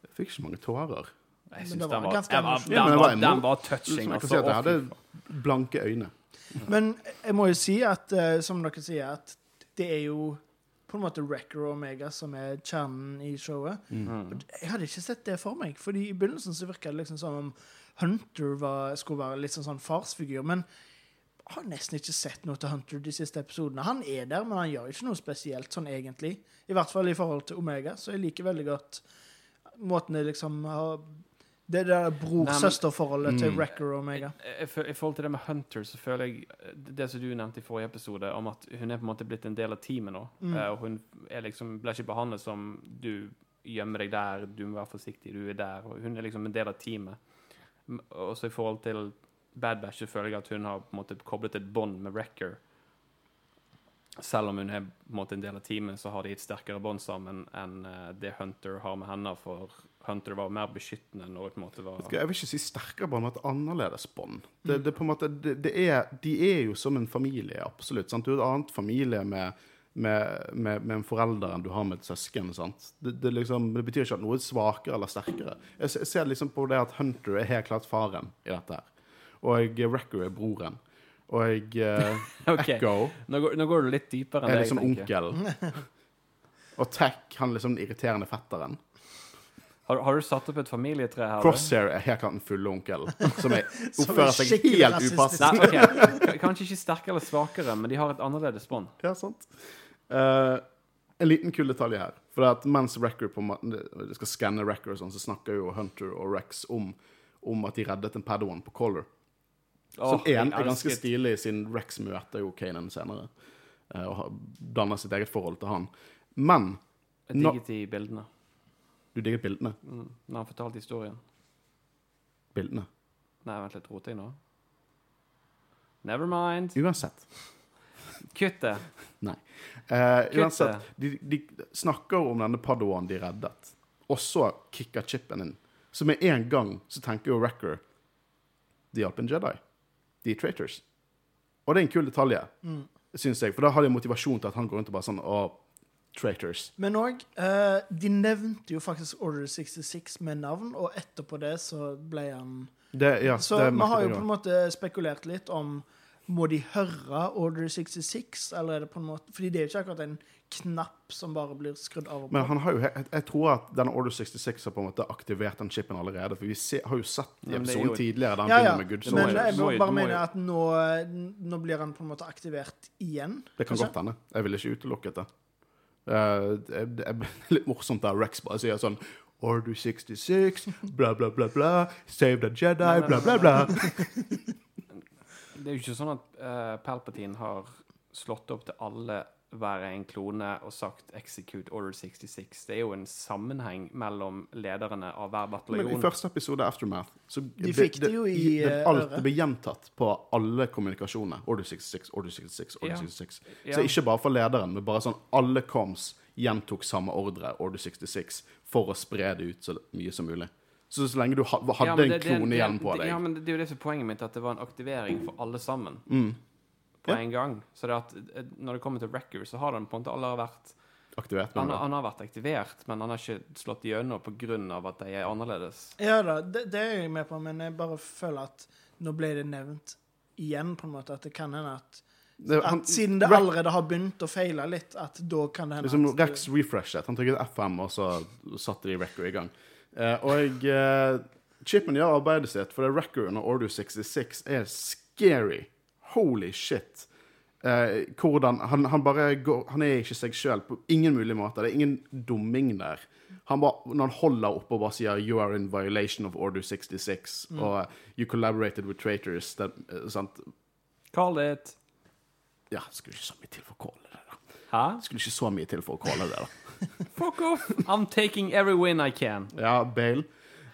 Jeg fikk ikke mange tårer. Jeg syns den, var var- ganske jeg emosjonell. Ja, den var var den var touching. jeg kan Altså, si at jeg hadde blanke øyne. Men jeg må jo si at, eh, som dere sier, at det er jo på en måte Wrecker og Omega som er kjernen i showet. Mm. Jeg hadde ikke sett det for meg, fordi i begynnelsen så virka det liksom som om Hunter var, skulle være litt sånn, sånn farsfigur. Men jeg har nesten ikke sett noe til Hunter de siste episodene. Han er der, men han gjør ikke noe spesielt sånn egentlig. I hvert fall i forhold til Omega, så jeg liker veldig godt måten det liksom har Det der bror-søster-forholdet til Mm. Wrecker og Omega. I, I forhold til det med Hunter, så føler jeg eh, det som du nevnte i forrige episode, om at hun er på en måte blitt en del av teamet nå. Mm. Eh, og hun liksom, ble ikke behandlet som du gjemmer deg der, du må være forsiktig, du er der. Og hun er liksom en del av teamet. Og Også i forhold til Bad Batch så føler jeg at hun har på en måte koblet et bånd med Wrecker. Selv om hun er på en måte en del av teamet, så har de et sterkere bånd sammen enn eh, det Hunter har med henne. For Hunter var mer beskyttende når det på en måte var Jeg vil ikke si sterkere bånd, men et annerledes bånd. Det, det, er på en måte, det, det er, de er jo som en familie, absolutt. Sant? Du er et annet familie med, med, med, med en forelder enn du har med et søsken. Sant? Det, det, liksom, det betyr ikke at noe er svakere eller sterkere. Jeg, jeg ser liksom på det at Hunter er helt klart faren i dette her. Og Wrecker er broren. Og eh, okay. Echo nå går, nå går du litt dypere enn er det jeg liksom tenker. onkelen. Og Tech, han er liksom den irriterende fetteren. Har, har du satt opp et familietre her? Crosshair er helt klart den fulle onkelen, som er, Som er oppfører seg helt upassende. Okay. Kanskje ikke sterkere eller svakere, men de har et annerledes bånd. Ja, sant. Uh, en liten kul detalj her. For det at mens Record på de skal skanne Record, og sånn, så snakker jo Hunter og Rex om, om at de reddet en Padawan på Color. Som oh, en er ganske stilig, siden Rex møter jo Kanan senere. uh, og danner sitt eget forhold til han. Men Jeg digget de bildene. Du digget bildene. Mm. Når han fortalte historien. Bildene. Nei, vent litt, roter jeg nå? Never mind. Uansett. Kutt det. Nei. Eh, uansett, de, de snakker om denne Padawan de reddet, og så kicker chipen inn. Så med en gang så tenker jo Wrecker De hjalp en Jedi. De er traitors. Og det er en kul detalj, Mm. syns jeg. For da har de motivasjon til at han går rundt og bare sånn Å, traitors. Men òg eh, De nevnte jo faktisk Order 66 med navn, og etterpå det så ble han Det, ja, Så vi har jo på en måte spekulert litt om Må de høre Order 66, eller er det på en måte Fordi det er jo ikke akkurat en knapp som bare blir skrudd av og på. Men han har jo, jeg, jeg tror at denne Order 66 har på en måte aktivert den chipen allerede. For vi se, har jo sett i episoden tidligere Da han ja, ja. med Good Det Men jeg må bare mener at nå, nå blir han på en måte aktivert igjen. Det kan kanskje? godt hende. Jeg ville ikke utelukket det. Eh, det, er litt morsomt da Rex bare sier sånn Order 66, bla, bla, bla, bla. Save the Jedi, bla, bla, bla. Det er jo ikke sånn at uh, Palpatine har slått opp til alle hver en klone og sagt 'execute order 66'. Det er jo en sammenheng mellom lederne av hver Men i første episode, Aftermath, så De fikk det jo i, det, eh, alt, øret. det ble gjentatt på alle kommunikasjoner. Order 66, Order 66, Order Ja. 66. Ja. Så ikke bare for lederen, men bare sånn alle coms gjentok samme ordre, Order 66, for å spre det ut så mye som mulig. Så så lenge du hadde Ja, det, en det- det- klone igjen på deg Ja, men det, det er jo det som er poenget mitt, at det var en aktivering for alle sammen. Mm. På Ja. en gang. Så det at eh, når det kommer til Wrecker, så har den på en måte alle vært aktivert. han, han har vært aktivert, men han har ikke slått gjennom av at de er annerledes. Ja da, det, det er jeg med på, men jeg bare føler at nå ble det nevnt igjen, på en måte. At det kan hende at, det, han, at siden det allerede har begynt å feile litt, at da kan det hende liksom, at Rex refreshet. Han trykket F5, og så satte de Record i gang. Eh, og eh, chipen gjør arbeidet sitt, for det Record under Order 66 er scary. Holy shit. Eh, hvordan han, han bare går Han er ikke seg sjøl på ingen mulig måte. Det er ingen dumming der. Han bare, når han holder oppe og bare sier 'You are in violation of Order 66', og 'You collaborated with traitors', det, eh, sant? Call it. Ja, skulle ikke så mye til for å calle det, da. Hæ? Skulle ikke så mye til for å calle det, da. Fuck off! I'm taking every win I can. Ja, Bale.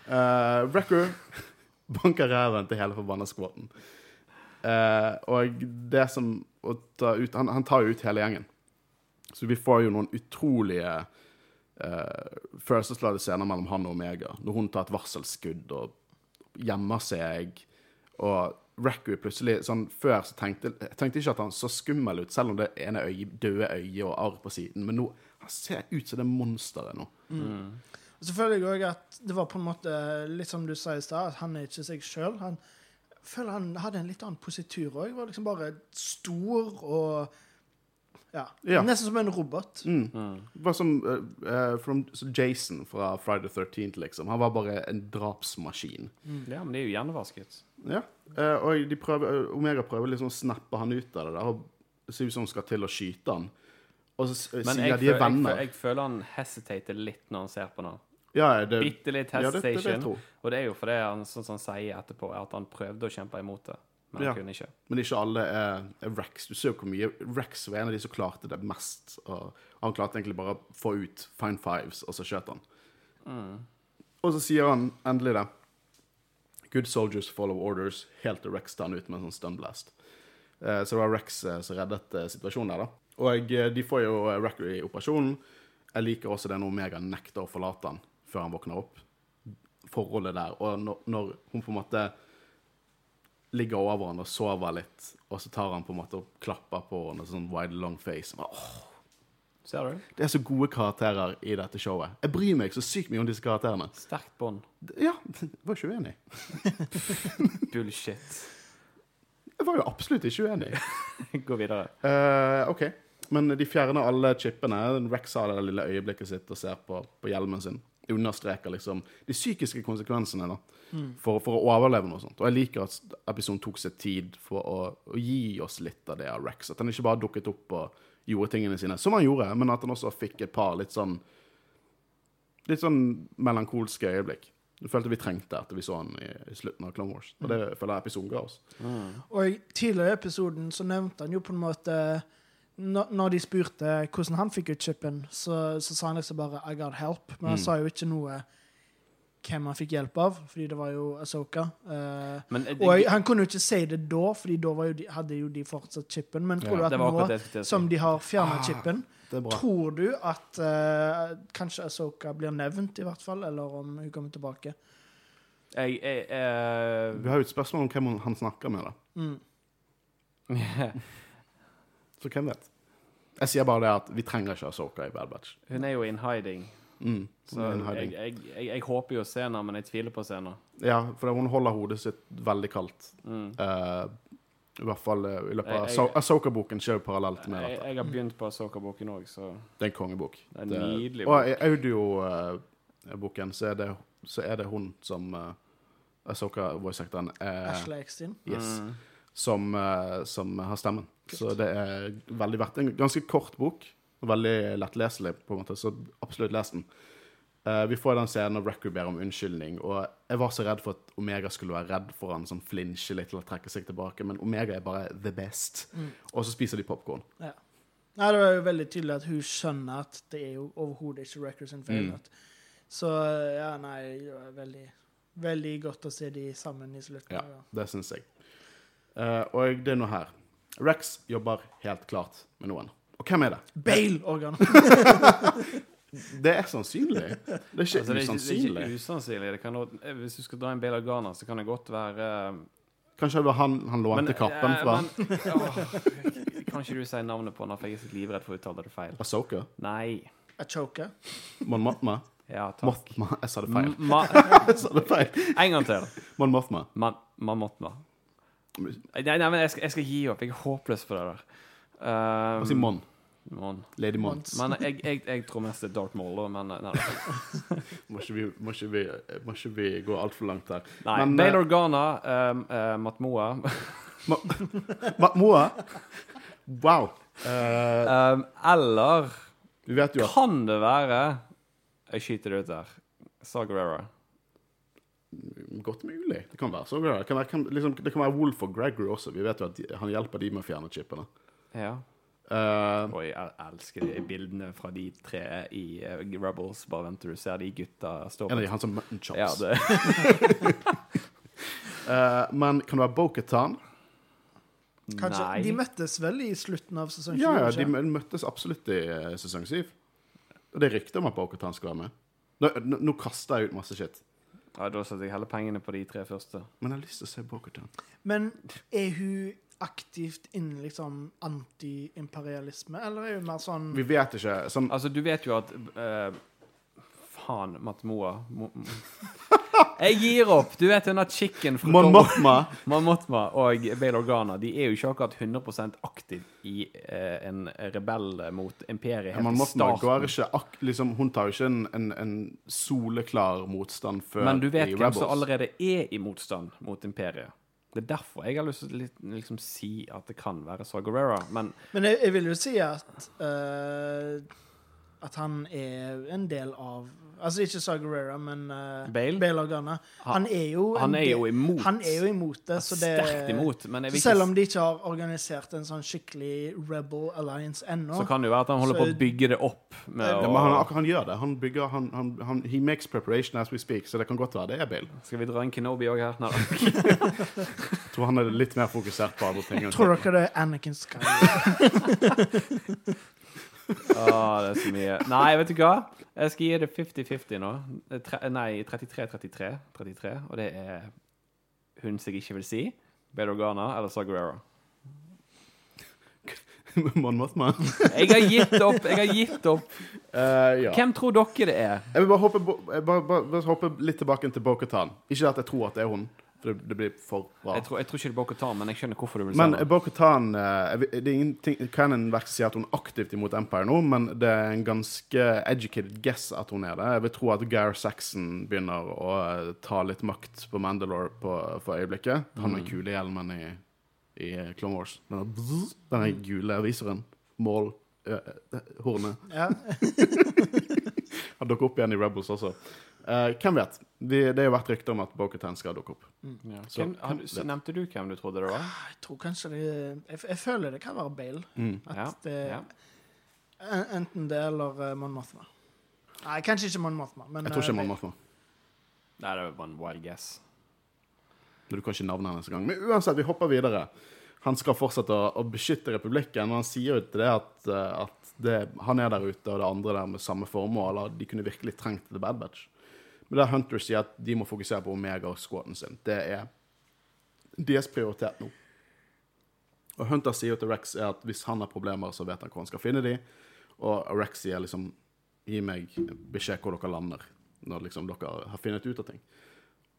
Uh, Wrecker banker ræven til hele forbanna skvatten. Eh, og det som å ta ut han, han tar jo ut hele gjengen. Så vi får jo noen utrolige uh, følelsesladde scener mellom han og Omega. Når hun tar et varselskudd og gjemmer seg. Og Wrecker plutselig sånn Før så tenkte jeg tenkte ikke at han så skummel ut, selv om det ene øye, døde øyet og arr på siden. Men nå han ser ut som det monsteret nå. Mm. jeg òg at det var på en måte litt som du sa i stad, at han er ikke seg sjøl. Han føler han hadde en litt annen positur òg. Var liksom bare stor og ja, Ja. Nesten som en robot. Mm. Det var som eh, from, så Jason fra Friday the 13th, liksom. Han var bare en drapsmaskin. Ja, men det er jo hjernevasket. Ja. Uh, og de prøver, Omega prøver liksom å snappe han ut av det. der, og ser ut som hun skal til å skyte han. Og så Men sier jeg, de er jeg, venner. føl- jeg føler han hesitater litt når han ser på den. Ja, det, Bitte litt ja, det, det, hesitation. Og det er jo fordi han, sånn som han sier etterpå, at han prøvde å kjempe imot det, men han Ja. kunne ikke. Men ikke alle er, er Rex. Du ser jo hvor mye Rex var en av de som klarte det mest. Han klarte egentlig bare å få ut fine fives, og så skjøt han. Og så sier han endelig det. Good soldiers follow orders. Helt til Rex tar han ut med en sånn stunblast. Eh, så det var Rex eh, som reddet eh, situasjonen der, da. Og de får jo Rackery i operasjonen. Jeg liker også det når Omega nekter å forlate han før han våkner opp. Forholdet der. Og når, når hun på en måte ligger over han og sover litt, og så tar han på en måte og klapper på henne med sånn wide, long face. Åh, Ser du? det er så gode karakterer i dette showet. Jeg bryr meg så sykt mye om disse karakterene. Sterkt bånd. Ja, var ikke uenig. Bullshit. Jeg var jo absolutt ikke uenig. Gå videre. Uh, OK. Men de fjerner alle chipene. Rex har det lille øyeblikket sitt og ser på, på hjelmen sin. Understreker liksom de psykiske konsekvensene da, for, for å overleve noe sånt. Og jeg liker at episoden tok seg tid for å, å gi oss litt av det av Rex. At han ikke bare dukket opp og gjorde tingene sine, som han gjorde, men at han også fikk et par litt sånn Litt sånn melankolske øyeblikk. Du følte vi trengte etter vi så han i, i slutten av Clone Wars. Og det føler jeg episoden ga oss. Og tidligere i episoden så nevnte han jo på en måte når, de spurte hvordan han fikk ut chipen, så, så sa han liksom bare 'I got help'. Men han Mm. sa jo ikke noe hvem han fikk hjelp av, fordi det var jo Asoka. Uh, Men eh, og han kunne jo ikke si det da, fordi da var jo de, hadde jo de fortsatt chipen. Men tror Ja, du at nå det jeg som de har fjerna Ah, chipen, tror du at uh, kanskje Asoka blir nevnt, i hvert fall, eller om hun kommer tilbake? Jeg, jeg, uh, Vi har jo et spørsmål om hvem han snakker med, da. Mm. Så hvem vet? Jeg sier bare det at vi trenger ikke Asoka i Bad Batch. Hun er jo in hiding. Mm. Så in hiding. jeg, jeg, jeg, jeg håper jo å se henne, men jeg tviler på å se henne. Ja, for hun holder hodet sitt veldig kaldt. Mm. Uh, I hvert fall eh, i løpet av Asoka-boken skjer jo parallelt med dette. jeg har begynt på Asoka-boken òg, så Det er en kongebok. Det er en nydelig bok. Og i audioboken så, er det- så er det hun som uh, Asoka voice-actoren uh, Ashley Extin. yes, Mm. som, uh, som har stemmen. Så det er veldig verdt En ganske kort bok. og Veldig lettleselig, på en måte, så absolutt les den. Uh, vi får den scenen når Record ber om unnskyldning, og jeg var så redd for at Omega skulle være redd for han sånn flinsje litt eller trekke seg tilbake, men Omega er bare the best. Og så spiser de popkorn. Ja. Nei, det var jo veldig tydelig at hun skjønner at det er jo overhodet ikke Records sin feil. Mm. Så ja, nei, det var veldig, veldig godt å se de sammen i slutten. Ja, Ja. det syns jeg. Uh, og det er noe her. Rex jobber helt klart med noen. Og hvem er det? Bale-organ! Det er sannsynlig. Det er ikke Altså, det, er ikke, det er usannsynlig. ikke usannsynlig. Det kan, eh, hvis du skal dra en Bale Organa, så kan det godt være eh, Kanskje det var han han lånte kappen eh, fra? men- åh, Kan ikke du si navnet på han, for jeg er så livredd for å uttale det feil. Asoka? Nei. Achoka. Mon Mothma? Ja, takk. Mothma? Jeg sa det feil. Ma Jeg sa det feil. en gang til. Mon Mothma. Man, man måtte man. Nei, nei, men jeg skal, jeg skal gi opp. Jeg er håpløs på det der. Um, Hva sier Mon? Mon. Lady Mon. Mons. Men jeg, jeg, jeg tror mest det er Dark Maul, da, men eh, nei. Må ikke vi, må ikke vi, må ikke vi gå altfor langt her. nei. Men, Bale eh, Organa, um, uh, Matmoa Matmoa? Wow. Uh, um, Eller vi vet jo at kan det være Jeg skyter det ut der. Sagarera. Godt mulig. Det kan være så. Det kan være, kan, liksom, det kan være Wolf og Gregory også. Vi vet jo at de, han hjelper de med å fjerne chipene. Ja. Uh, Og jeg elsker de bildene fra de tre i uh, Rebels. Bare vent til du ser de gutta stå en av de, han som mutton chops. Ja, det Eh, men kan det være Bo-Katan? Kanskje. Nei. De møttes vel i slutten av sesong 7? Ja, ja, de møttes absolutt i eh, sesong 7. Og det er rykter om at Bo-Katan skal være med. Nå, nå, nå kaster jeg ut masse shit. Ja, Da setter jeg heller pengene på de tre første. Men jeg har lyst til å se Bo-Katan. Men er hun aktivt innen liksom anti-imperialisme, eller er hun mer sånn Vi vet ikke. Sånn, Altså, du vet jo at eh, Faen, Matmoa Mo Jeg gir opp! Du vet hun har chicken fra Mon Mothma Mon Mothma og Bale Organa De er jo ikke akkurat 100% aktiv i eh, en rebell mot imperiet Mon Mothma går ikke ak liksom, Hun tar jo ikke en, en, en soleklar motstand før Men du vet hvem Rebels. som allerede er i motstand mot imperiet. Det er derfor jeg har lyst til å liksom si at det kan være Sagarera, men Men jeg, jeg vil jo si at uh, At han er en del av Altså ikke Sagarera, men uh, Bale? Organa. Han er jo han er jo imot. Han er jo imot det. Så det Sterkt imot. Men jeg så vil selv om de ikke har organisert en sånn skikkelig Rebel Alliance ennå Så kan det jo være at han holder på å bygge det opp med Ja, men han, han gjør det. Han bygger han, han, han, He makes preparation as we speak, så det kan godt være det er Bale. Skal vi dra en Kenobi òg her? Nei, da. Jeg tror han er litt mer fokusert på andre ting. Tror dere det er Anakin Skywalker? Åh, det er så mye. Nei, vet du hva? Jeg skal gi det 50-50 nå. Eh, Tre, nei, 33-33. og det er hun som jeg ikke vil si. Bale Organa eller Man Mon Mothma. Jeg har gitt opp! Jeg har gitt opp. Uh, ja. Hvem tror dere det er? Jeg vil bare hoppe, bare, bare, bare hoppe litt tilbake til Bo-Katan. Ikke at jeg tror at det er hun, det, det blir for bra. Jeg tror, jeg tror ikke det er Bo-Katan, men jeg skjønner hvorfor du vil si Men det. Bo-Katan eh, Det er ingenting Cannon verk sier at hun er aktivt imot Empire nå, men det er en ganske educated guess at hun er det. Jeg vil tro at Gar Saxon begynner å eh, ta litt makt på Mandalore på, for øyeblikket. Han Mm. med kulehjelmen i, i Clone Wars. Denne, bzz, denne gule viseren. Mål eh, hornet. Ja. Han dukker opp igjen i Rebels også. Eh, hvem vet? Vi, det har vært rykter om at Bo-Katan skal dukke opp. Ja. Så- Hvem, har så nevnte du hvem du trodde det var? Jeg tror kanskje det Jeg, jeg føler det kan være Bale. Mm. At Ja, det, ja. Enten det eller uh, Mon Mothma. Nei, kanskje ikke Mon Mothma. Men, Jeg tror ikke uh, Mon Mothma. Nei, det var en wild guess. Du kan ikke navnet hennes engang. Men uansett, vi hopper videre. Han skal fortsette å, å beskytte republikken, og han sier jo til det at, eh, at det, han er der ute, og det andre der med samme formål. og De kunne virkelig trengt The Bad Batch. Men der Hunter sier at de må fokusere på Omega og squaden sin. Det er deres prioritet nå. Og Hunter sier jo til Rex er at hvis han har problemer, så vet han hvor han skal finne dem. Og Rex sier liksom Gi meg beskjed hvor dere lander når liksom dere har funnet ut av ting.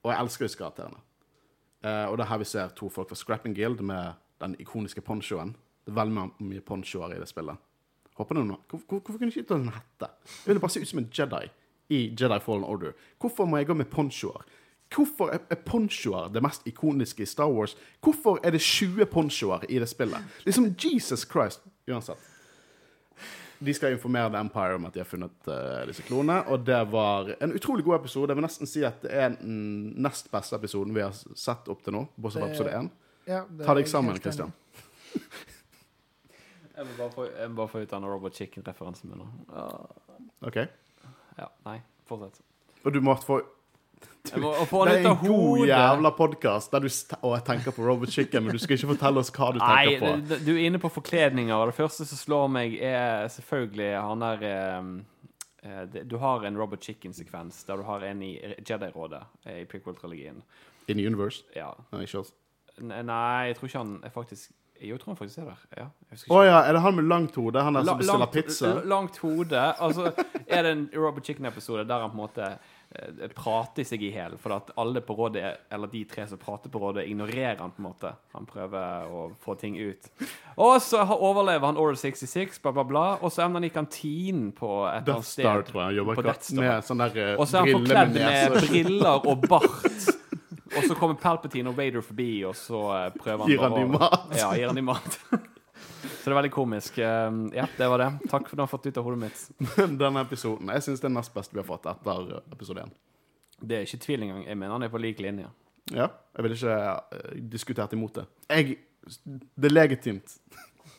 Og jeg elsker disse karakterene. Eh, og det er her vi ser to folk fra Scrapping Guild med den ikoniske ponchoen. Det er veldig mye ponchoer i det spillet. Håper noen, hvor, hvor, Hvorfor kunne de ikke ta en hette? Det ville bare se ut som en Jedi i Jedi Fallen Order. Hvorfor må jeg gå med ponchoer? Hvorfor er, er ponchoer det mest ikoniske i Star Wars? Hvorfor er det 20 ponchoer i det spillet? Liksom Jesus Christ. Uansett. De skal informere The Empire om at de har funnet uh, disse klonene, og det var en utrolig god episode. Jeg vil nesten si at det er den nest beste episoden vi har sett opp til nå, bortsett fra episode 1. Ja, Ta deg sammen, Christian. Jeg må bare få, jeg må bare få ut den Robot Chicken-referansen min. nå. OK? Ja, nei, fortsett. Og du måtte få du, må Det er en god jævla podkast der du og jeg tenker på Robert Chicken, men du skal ikke fortelle oss hva du Nei, tenker på. du- du er inne på forkledninger. og Det første som slår meg, er selvfølgelig han der eh, eh, Du har en Robert Chicken-sekvens der du har en i Jedi-rådet eh, i prequel-trilogien. In universe. Ja. Nei, ikke oss. Nei, jeg tror ikke han er faktisk Jo, tror han faktisk er der. Ja, Å ja, er det han med langt hode? Han der som bestiller pizza? Langt hode. Altså, er det en Robert Chicken-episode der han på en måte eh, prater seg i hjel, for at alle på rådet, er- eller de tre som prater på rådet, ignorerer han på en måte. Han prøver å få ting ut. Og så overlever han Oral 66, bla, bla, bla, og så ender han i kantinen på et Death Star, sted. tror jeg. Han jobber ikke med sånn der eh, Og så er han forkledd med med briller og bart. Og så kommer Palpatine og Vader forbi, og så eh, prøver han Gir han dem mat? Ja, gir han dem mat. Så det er veldig komisk. Um, Ja, det var det. Takk for at du har fått ut av hodet mitt. Denne episoden Jeg syns det er nest beste vi har fått etter episode én. Det er ikke tvil engang. Jeg mener han er på lik linje. Ja, jeg ville ikke eh, diskutert imot det. Jeg Det er legitimt.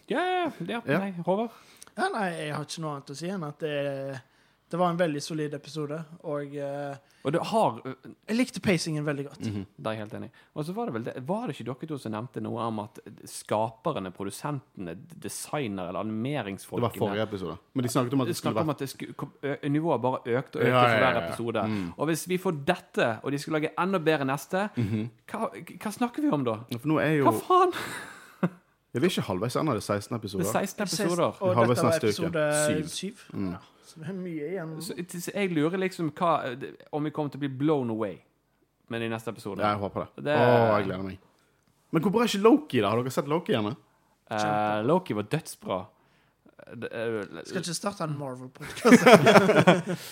Ja, ja, ja. Ja. Nei, Håvard? Ja, nei, jeg har ikke noe annet å si enn at det, det var en veldig solid episode, og uh, Og du har jeg likte pacingen veldig godt. Mhm. Det er jeg helt enig. Og så var det vel det, var det ikke dere to som nevnte noe om at skaperne, produsentene, designere eller animeringsfolkene Det var forrige episode. Men de snakket om at det skulle snakket om at det skulle, kom, nivået bare økte og økte Ja, ja, for ja, hver episode. Mm. Og hvis vi får dette, og de skal lage enda bedre neste, Mhm. hva, hva snakker vi om da? For nå er jo Hva faen? Jeg vil ikke halvveis ennå, det er 16 Det episoder. er 16 episoder. Og dette var episode Syv. syv. Mm. Ja, så det er mye igjen. Så, så jeg lurer liksom hva, om vi kommer til å bli blown away med de neste episodene. Ja, jeg håper det. Det- Åh, jeg gleder meg. Men hvor bra er ikke Loki, da? Har dere sett Loki igjen? Eh, Loki var dødsbra. Det, eh, Skal ikke starte en Marvel-podkast.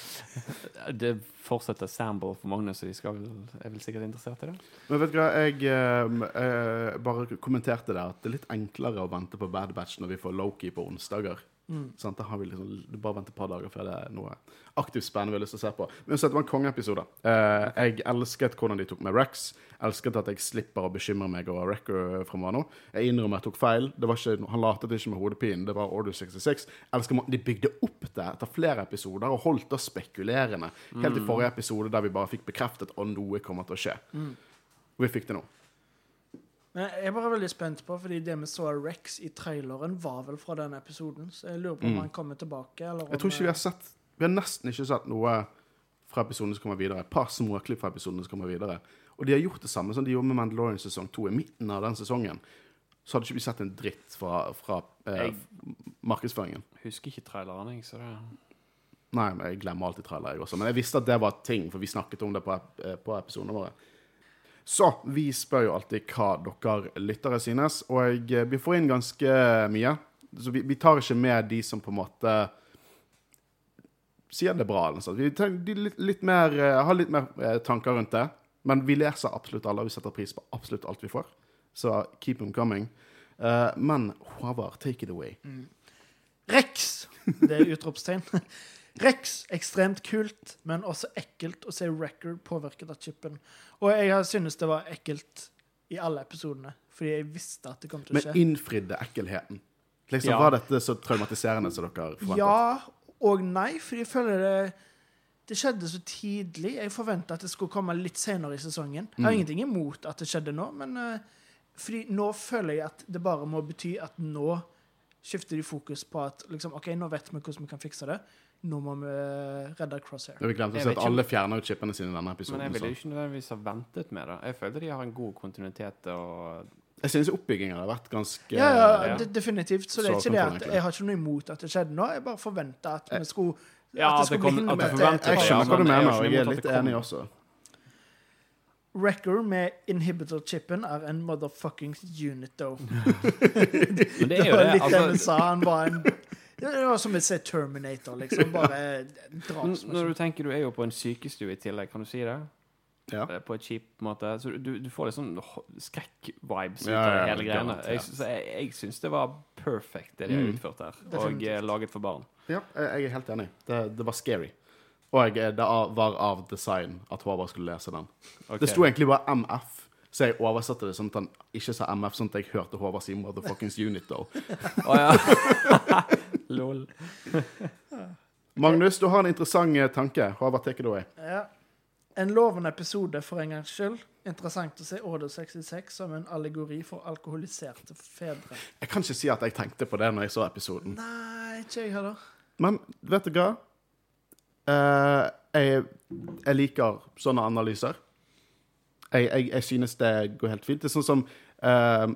det fortsetter Sambo for Magnus, og de skal vel, er vel sikkert interessert i det. Men vet du hva, jeg eh, eh, bare kommenterte det at det er litt enklere å vente på Bad Batch når vi får Loki på onsdager. Mm. Sånn, Da har vi liksom, du bare venter et par dager før det er noe aktivt spennende vi har lyst til å se på. Men uansett, det var en kongeepisode. Eh, jeg elsket hvordan de tok med Rex. Elsket at jeg slipper å bekymre meg over Recker fremover nå. Jeg innrømmer jeg tok feil. Det var ikke, han latet ikke med hodepinen. Det var Order 66. Elsker måten de bygde opp det etter flere episoder og holdt det spekulerende. Helt i forrige episode der vi bare fikk bekreftet at noe kommer til å skje. Og vi fikk det nå. Men jeg er bare veldig spent på, fordi det vi så av Rex i traileren, var vel fra den episoden. Så jeg lurer på om Mm. han kommer tilbake, eller om Jeg tror ikke vi har sett Vi har nesten ikke sett noe fra episoden som kommer videre. Et par småklipp fra episoden som kommer videre. Og de har gjort det samme som de gjorde med Mandalorian sesong 2. I midten av den sesongen så hadde ikke vi sett en dritt fra, fra eh, Jeg- markedsføringen. Husker ikke traileren, jeg, så det Nei, men jeg glemmer alltid trailer, jeg også. Men jeg visste at det var ting, for vi snakket om det på, eh, på episodene våre. Så vi spør jo alltid hva dere lyttere synes, og eh, vi får inn ganske mye. Så vi, vi tar ikke med de som på en måte sier det bra. Eller noe sånt. Vi tenker, litt, litt mer, eh, har litt mer eh, tanker rundt det. Men vi leser absolutt alle, og vi setter pris på absolutt alt vi får. Så keep them coming. Uh, men Håvard, take it away. Rex! Det er utropstegn. Rex, ekstremt kult, men også ekkelt å se Record påvirket av chipen. Og jeg har synes det var ekkelt i alle episodene, fordi jeg visste at det kom til å skje. Men innfridde ekkelheten. Liksom, Ja. Var dette så traumatiserende som dere forventet? Ja og nei, fordi jeg føler det det skjedde så tidlig. Jeg forventa at det skulle komme litt senere i sesongen. Jeg har Mm. ingenting imot at det skjedde nå, men uh, fordi nå føler jeg at det bare må bety at nå skifter de fokus på at liksom, OK, nå vet vi hvordan vi kan fikse det. Nå må vi eh, redde Crosshair. Vi glemte å si at alle fjerner ut chipene sine i denne episoden. Men jeg ville så. jo ikke nødvendigvis ha ventet med det. Jeg føler de har en god kontinuitet og Jeg synes oppbyggingen har vært ganske Ja, ja, ja. definitivt. Så det er ikke det at jeg har ikke noe imot at det skjedde nå. Jeg bare forventa at vi skulle Ja, at det skulle kom- at Jeg skjønner hva du mener, og jeg er litt enig også. Wrecker med inhibitor-chipen er en motherfuckings unit, though. Men det Det er jo var det. litt det Altså, sa. Han var en Det var som å se Terminator, liksom. Bare n- når du tenker du er jo på en sykestue i tillegg, kan du si det? Ja. eh, på et kjip måte. Så du, du får litt sånn skrekk-vibes ut Ja, av ja, det hele greiene. Jeg, så jeg, jeg syns det var perfect, det de har Mm. utført her. Og eh, laget for barn. Ja, jeg er helt enig. Det, det var scary. Og jeg, det var av design at Håvard skulle lese den. Okay. Det sto egentlig bare MF, så jeg oversatte det sånn at han ikke sa MF, sånn at jeg hørte Håvard si motherfuckings unit, though. Ja. Lol. Magnus, du har en interessant eh, tanke. Hva tar du away. Ja. En lovende episode for en gangs skyld. Interessant å se Order 66 som en allegori for alkoholiserte fedre. Jeg kan ikke si at jeg tenkte på det når jeg så episoden. Nei, ikke jeg heller. Men vet du hva? Eh, jeg, jeg liker sånne analyser. Jeg, jeg, jeg synes det går helt fint. Det er sånn som, eh,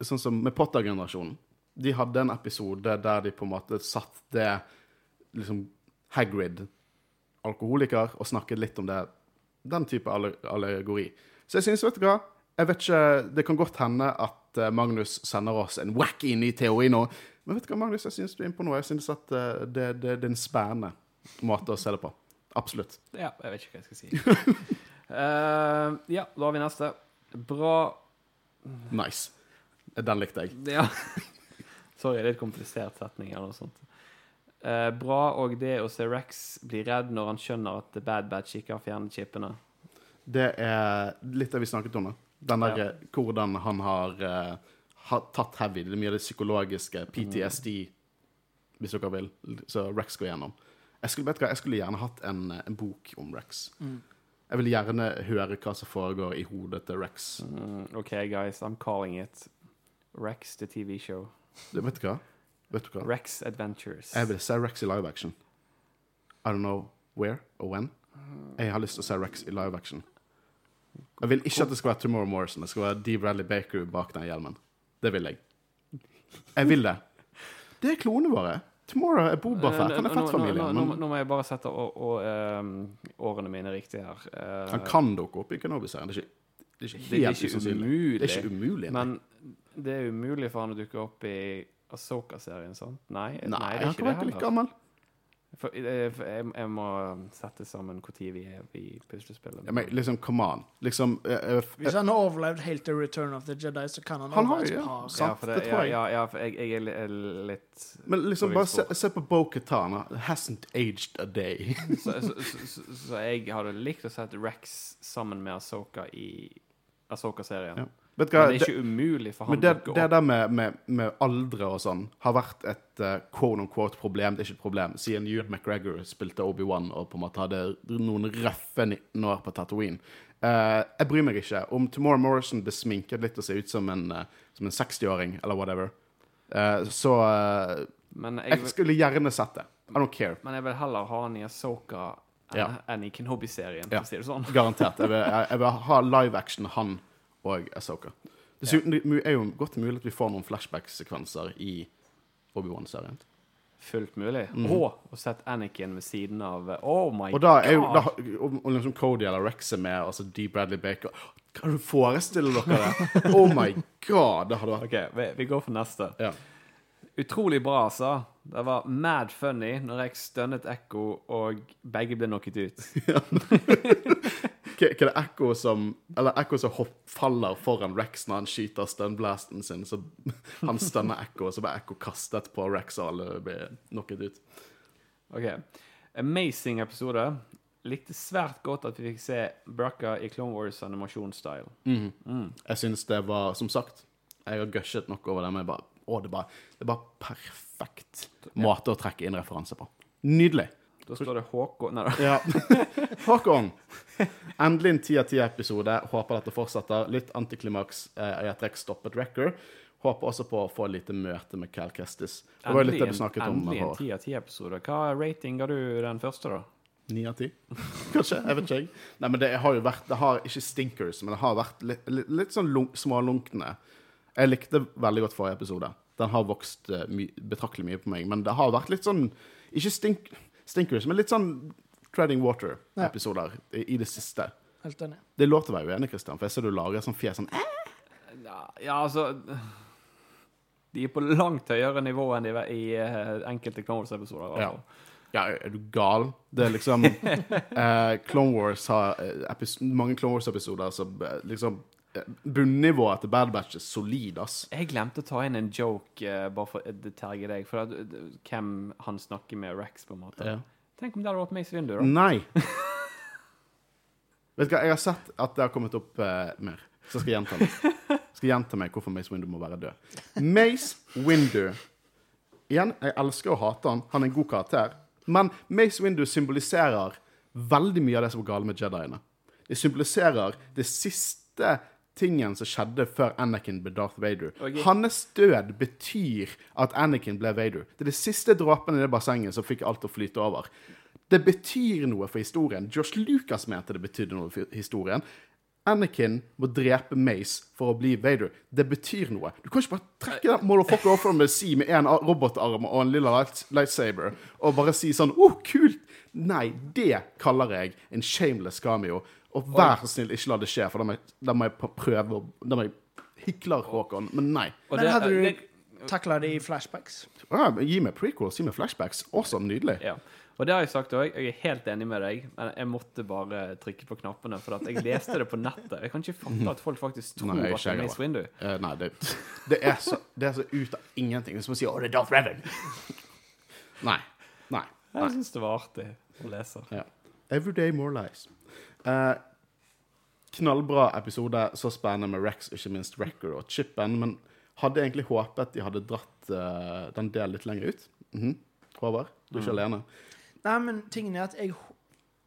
sånn som med Potter-generasjonen. De hadde en episode der de på en måte satt det liksom Hagrid, alkoholiker, og snakket litt om det, den type allegori. Så jeg synes, vet du hva? Jeg vet ikke, Det kan godt hende at eh, Magnus sender oss en wacky ny teori nå. Men vet du hva, Magnus, jeg synes du er inne på noe. Jeg synes at eh, det, det, det er en spennende måte å se det på. Absolutt. Ja, jeg vet ikke hva jeg skal si. Uh, ja, da har vi neste. Bra Nice. Den likte jeg. Ja. Sorry, litt komplisert setning eller noe sånt. Eh, bra og det å se Rex bli redd når han skjønner at The Bad Batch ikke har fjernet chipene. Det er litt det vi snakket om. Den der, Ja. eh, Hvordan han har, uh, har tatt heavy. Det er mye av det psykologiske, PTSD, hvis dere vil, så Rex går gjennom. Jeg skulle, hva, jeg skulle gjerne hatt en, en bok om Rex. Jeg vil gjerne høre hva som foregår i hodet til Rex. Mm, OK, guys, I'm calling it Rex the TV show. Det, vet du hva? Vet du hva? Rex Adventures. Jeg vil se Rex i live action. I don't know where or when. Jeg har lyst til å se Rex i live action. Jeg vil ikke at det skal være Tomorrow Morrison. Det skal være Dee Bradley Baker bak den hjelmen. Det vil jeg. Jeg vil det. Det er klonene våre. Tomorrow er Boba Fett. Han er fettfamilien. Nå- nå- Nå, må jeg bare sette å, å, um, årene mine riktig her. Uh, Han kan dukke opp i Kenobi-serien. Det er ikke, det er ikke helt usannsynlig. Det er ikke umulig. Men det er umulig for han å dukke opp i Asoka-serien, sant? Nei, Nei, nei, det er han ikke kan det være like gammel. For, eh, for jeg, jeg må sette sammen når vi er i puslespillet. Ja, men liksom, come on. Liksom eh, eh, Hvis han har overlevd helt til Return of the Jedi, så kan han, Han har ja. ja, for det, det tror jeg. Ja, ja, for jeg, jeg er er litt Men liksom, bare se, se på Bo-Katana. Hasn't aged a day. så, så, så, så, så jeg hadde likt å sette Rex sammen med Asoka i Asoka-serien. Ja. Vet Men det er Det, ikke umulig for han men det, å dukke det der med, med, med aldre og sånn har vært et uh, quote on quote problem. Det er ikke et problem. Siden Ewan McGregor spilte Obi-Wan og på en måte hadde noen røffe 19 år på Tatooine. Uh, jeg bryr meg ikke. Om Tomorrow Morrison blir sminket litt og ser ut som en, uh, en 60-åring, eller whatever, så Men jeg, Jeg skulle gjerne sett det. I don't care. men jeg vil heller ha han i Asoka enn, Ja. en i Kenobi-serien, for å si det sånn. Garantert. Jeg vil, jeg vil ha live action han og Asoka. Dessuten det er jo godt mulig at vi får noen flashback-sekvenser i Obi-Wan-serien. Fullt mulig. Og å sette Anakin ved siden av Oh my. Og da er jo god! da, og, og liksom Cody eller Rex er med, altså D. Bradley Baker Kan du forestille dere det? Oh my god! Det hadde vært OK, vi, vi går for neste. ja. Utrolig bra, altså. Det var mad funny når jeg stønnet Ekko, og begge ble knocket ut. Hva hva er det Echo som Eller Echo som hopp, faller foran Rex når han skyter stunblasten sin, så han stønner Echo, og så blir Echo kastet på Rex, og alle blir knocket ut. OK. Amazing episode. Likte svært godt at vi fikk se Bracca i Clone Wars animasjonsstyle. Jeg syns det var Som sagt, jeg har gushet nok over det, men jeg bare, å, det, bare, det bare perfekt måte å trekke inn referanse på. Nydelig. Da står det Håkon Nei da. Ja. Håkon. Endelig en ti av ti-episode. Håper dette fortsetter. Litt antiklimaks eh, i at Rex stoppet Wrecker. Håper også på å få et lite møte med Cal Kestis. Det var jo litt det du snakket om. endelig en ti av ti-episode. Hva rating ga du den første, da? Ni av ti? Kanskje? Jeg vet ikke. jeg. Nei, men det har jo vært Det har ikke stinkers, men det har vært litt, litt, litt sånn lunk, smålunkne. Jeg likte veldig godt forrige episode. Den har vokst eh, my, betraktelig mye på meg. Men det har vært litt sånn Ikke stink, stinkers, men litt sånn treading water-episoder i, i det siste. Helt enig. Det er lov til å være uenig, Christian, for jeg ser du lager sånn fjes sånn Ja, ja altså De er på langt høyere nivå enn de er i eh, enkelte Clone Wars-episoder. Ja. Altså. Ja, er du gal? Det er liksom eh, Clone Wars har eh, mange Clone Wars-episoder som eh, liksom Bunnivået til Bad Batch er solid, ass. Jeg glemte å ta inn en joke, uh, bare for å terge deg, for at, uh, hvem han snakker med Rex, på en måte. Ja. Tenk om det hadde vært Mace Windu, da. Nei. Vet du hva, jeg har sett at det har kommet opp uh, mer, så jeg skal gjenta meg. Jeg skal gjenta meg hvorfor Mace Windu må være død. Mace Windu Igjen, jeg elsker å hate han. Han er en god karakter. Men Mace Windu symboliserer veldig mye av det som var galt med Jediene. Det symboliserer det siste tingen som skjedde før Anakin ble Darth Vader. Okay. Hans død betyr at Anakin ble Vader. Det er det siste dråpen i det bassenget som fikk alt å flyte over. Det betyr noe for historien. Josh Lucas mente det betydde noe for historien. Anakin må drepe Mace for å bli Vader. Det betyr noe. Du kan ikke bare trekke den motherfucker off from the sea med en robotarm og en lille lightsaber og bare si sånn Å, kult! Nei, det kaller jeg en shameless cameo. Og vær så snill, ikke la det skje, for da må jeg, da må jeg prøve å Da må jeg hikler Håkon. Men nei. Og Men hadde du takla det i flashbacks? Ja, gi meg prequels, gi meg flashbacks. Også nydelig. Ja. Og det har jeg sagt òg. Jeg er helt enig med deg, men jeg måtte bare trykke på knappene. For at jeg leste det på nettet. Jeg kan ikke fatte at folk faktisk tror Nei, at det er Mace Windu. Uh, nei, det, det, er så, det er så ut av ingenting. Hvis man som å si 'Å, det er Darth Revan'. nei. Nei. Jeg syns det var artig å lese. Ja. Everyday more lies. Eh, knallbra episode. Så spennende med Rex, ikke minst Record og Chippen. Men hadde egentlig håpet de hadde dratt uh, den delen litt lenger ut. Mhm. Håvard, du er ikke alene. Nei, men tingen er at jeg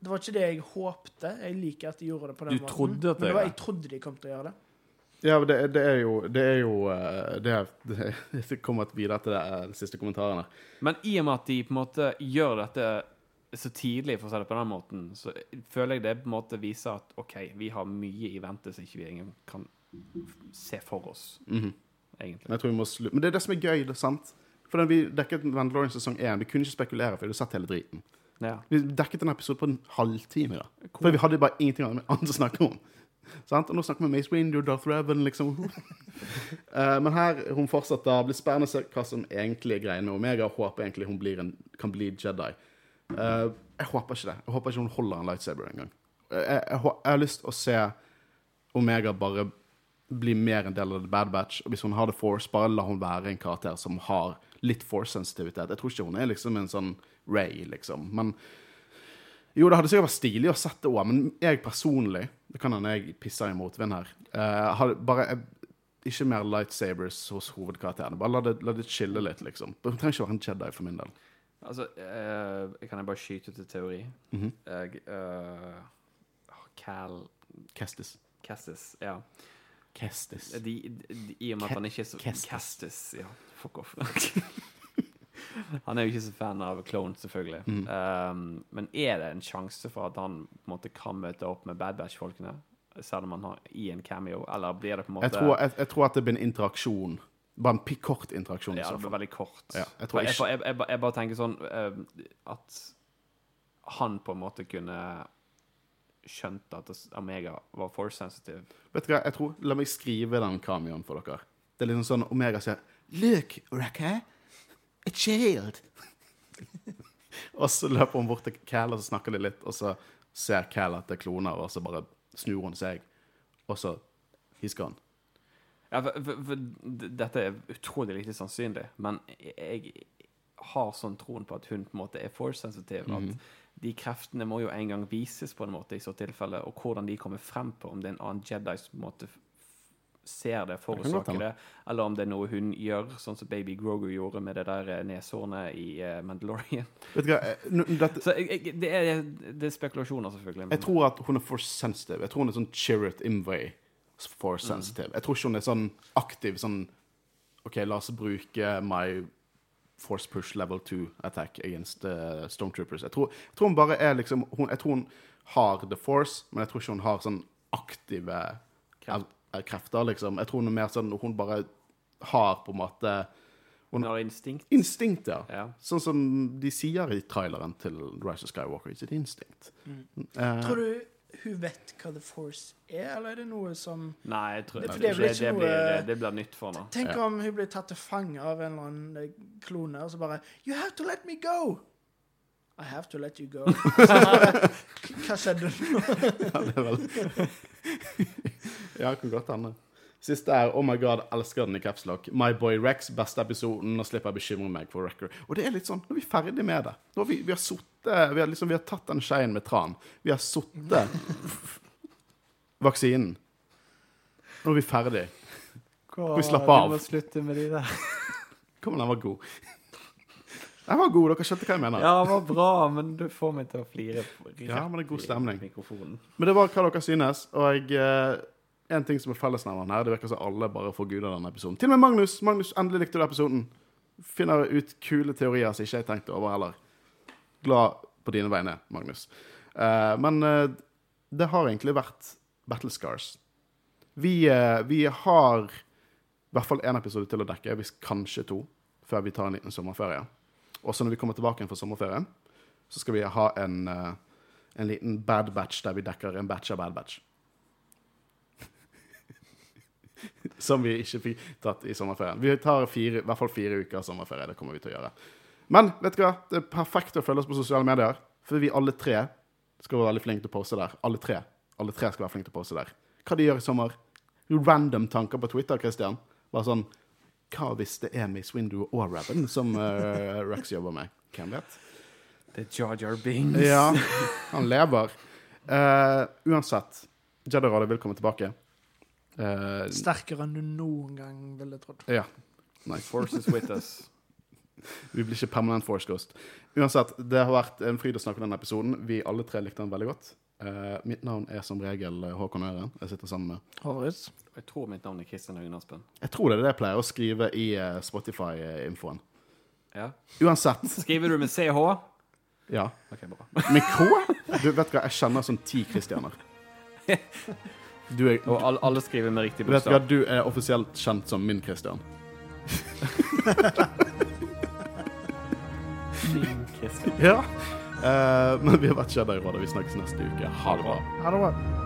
Det var ikke det jeg håpte. Jeg liker at de gjorde det på den Du måten. trodde at det men det var, jeg trodde de kom til å gjøre det. Ja, men det, det er jo Det er jo eh, Det, er, det er kommet videre til det, de siste kommentarene. Men i og med at de på en måte gjør dette så tidlig, for å si det på den måten, så føler jeg det på en måte viser at OK, vi har mye i vente som ikke vi ingen kan se for oss, Mhm. egentlig. Men jeg tror vi må slu Men det er det som er gøy, det er sant? For den vi dekket Mandalorian sesong 1, vi kunne ikke spekulere, for vi hadde sett hele driten. Ja. Vi dekket en episode på en halvtime, da. For vi hadde bare ingenting annet å snakke om. Sant? Og nå snakker vi med Mace Windu, Darth Revan, liksom. Eh, men her hun fortsetter. Det blir spennende å se hva som egentlig er greiene. Omega håper egentlig hun blir en, kan bli Jedi. Eh, jeg håper ikke det. Jeg håper ikke hun holder en lightsaber engang. Jeg, jeg, hå- jeg har lyst å se Omega bare bli mer en del av The Bad Batch. Og hvis hun har The Force, bare la hun være en karakter som har litt Force-sensitivitet. Jeg tror ikke hun er liksom en sånn Ray, liksom. Men jo, det hadde sikkert vært stilig å sette òg, men jeg personlig Det kan hende jeg pisser i motvind her. Uh, hadde bare eh, Ikke mer lightsabers hos hovedkarakterene. Bare la det, la det chille litt, liksom. Det trenger ikke være en Jedi for min del. Altså, eh, kan jeg bare skyte ut en teori? Mhm. Jeg eh, Cal Kestis. Kestis, ja. Kestis. De, de, I og med at han ikke er så Kestis. Kestis ja. Fuck off. han er jo ikke så fan av Clone, selvfølgelig. Mm. Um, men er det en sjanse for at han på en måte kan møte opp med Bad Batch-folkene? Selv om han har i en cameo, eller blir det på en måte Jeg tror, jeg, jeg tror at det blir en interaksjon. Bare en kort interaksjon. Ja, det blir veldig kort. Ja, jeg jeg, jeg, jeg, bare tenker sånn eh, at han på en måte kunne skjønt at Omega var for sensitive. Vet du hva, jeg tror, La meg skrive den cameoen for dere. Det er liksom sånn Omega sier Look, Raka, a child. og så løper hun bort til Cal, og så snakker de litt, og så ser Cal at det er kloner, og så bare snur hun seg, og så He's gone. Ja, for, for, for dette er utrolig lite sannsynlig, men jeg har sånn troen på at hun på en måte er for sensitive. -hmm. At de kreftene må jo en gang vises på en måte i så tilfelle, og hvordan de kommer frem på, om det er en annen Jedi som på en måte ser det, forårsaker det, eller om det er noe hun gjør, sånn som baby Grogu gjorde med det der eh, neshornet i eh, Mandalorian. Vet du hva, eh, dette, Så jeg, jeg, det, er, det er spekulasjoner, selvfølgelig. men- jeg tror at hun er for sensitive. Jeg tror hun er sånn Chirrut Imway for sensitive. Jeg tror ikke hun er sånn aktiv sånn OK, la oss bruke my force push level 2 attack against uh, stormtroopers. Jeg tror, jeg tror hun bare er liksom hun, Jeg tror hun har the force, men jeg tror ikke hun har sånn aktive Kraft. eh, krefter, liksom. Jeg tror hun er mer sånn Hun bare har på en måte Hun har instinkt. instinkt, ja. Ja. Sånn som de sier i traileren til Rise of Skywalker. It's an instinct. Uh, Tror du hun vet hva The Force er, eller er det noe som Nei, jeg tror Det- det, det, det ikke det, blir, noe- det blir nytt for henne. Tenk Ja. om hun blir tatt til fange av en eller annen eh, klone, og så bare You have to let me go! I have to let you go. Hva skjedde nå? Ja, det er vel Ja, kan godt hende. Siste er Oh my God, elsker den i capslock. My Boy Rex, beste episoden. Nå slipper jeg bekymre meg for record. Og det er litt sånn, nå er vi ferdig med det. Nå har vi, vi har sittet vi, har liksom, vi har tatt den skeien med tran. Vi har sittet vaksinen. Nå er vi ferdig. vi slapper av? Du må slutte med de der. Kom, den var god. Den var god, dere skjønte hva jeg mener. Ja, den var bra, men du får meg til å flire. Ja, men det er god stemning. Men det var hva dere synes. Og eh, en ting som er fellesnevneren her, det virker som alle bare får gud av denne episoden. Til og med Magnus. Magnus, endelig likte du episoden. Finner ut kule teorier som ikke jeg tenkte over heller. Glad på dine vegne, Magnus. Uh, men uh, det har egentlig vært Battle Scars. Vi, uh, vi har i hvert fall én episode til å dekke, hvis kanskje to, før vi tar en liten sommerferie. Og så når vi kommer tilbake igjen fra sommerferien, så skal vi ha en, en liten bad batch der vi dekker en batch av bad batch. Som vi ikke fikk tatt i sommerferien. Vi tar fire, i hvert fall fire uker sommerferie. Det kommer vi til å gjøre. Men vet du hva? det er perfekt å følge oss på sosiale medier. For vi alle tre skal være veldig flinke til å poste der. Alle tre. Alle tre skal være flinke til å poste der. Hva de gjør i sommer? Random tanker på Twitter, Christian. Bare sånn Hva hvis det er Miss Window og Raven som uh, Rex jobber med? Hvem vet? Det er Jar Jar Bings. Ja, han lever. Uh, uansett, Jedi-rådet vil komme tilbake. Uh, Sterkere enn du noen gang ville trodd. ja. Nice. Force is with us. Vi blir ikke permanent Force Ghost. Uansett, det har vært en fryd å snakke om denne episoden. Vi alle tre likte den veldig godt. Eh, mitt navn er som regel eh, Håkon Øren. Jeg sitter sammen med Hårhus. Jeg tror mitt navn er Kristian Høgen Aspen. Jeg tror det er det jeg pleier å skrive i eh, Spotify-infoen. Ja. Uansett. Skriver du med CH? Ja. Ok, bra. Med K? Du vet hva, jeg kjenner sånn ti Kristianer. Du er, Og alle, alle skriver med riktig bokstav. vet hva, bokstav. du er offisielt kjent som min Christian. Ja. Uh, men vi har vært Jedi-rådet. Vi snakkes neste uke. Ha det bra. Ha det bra.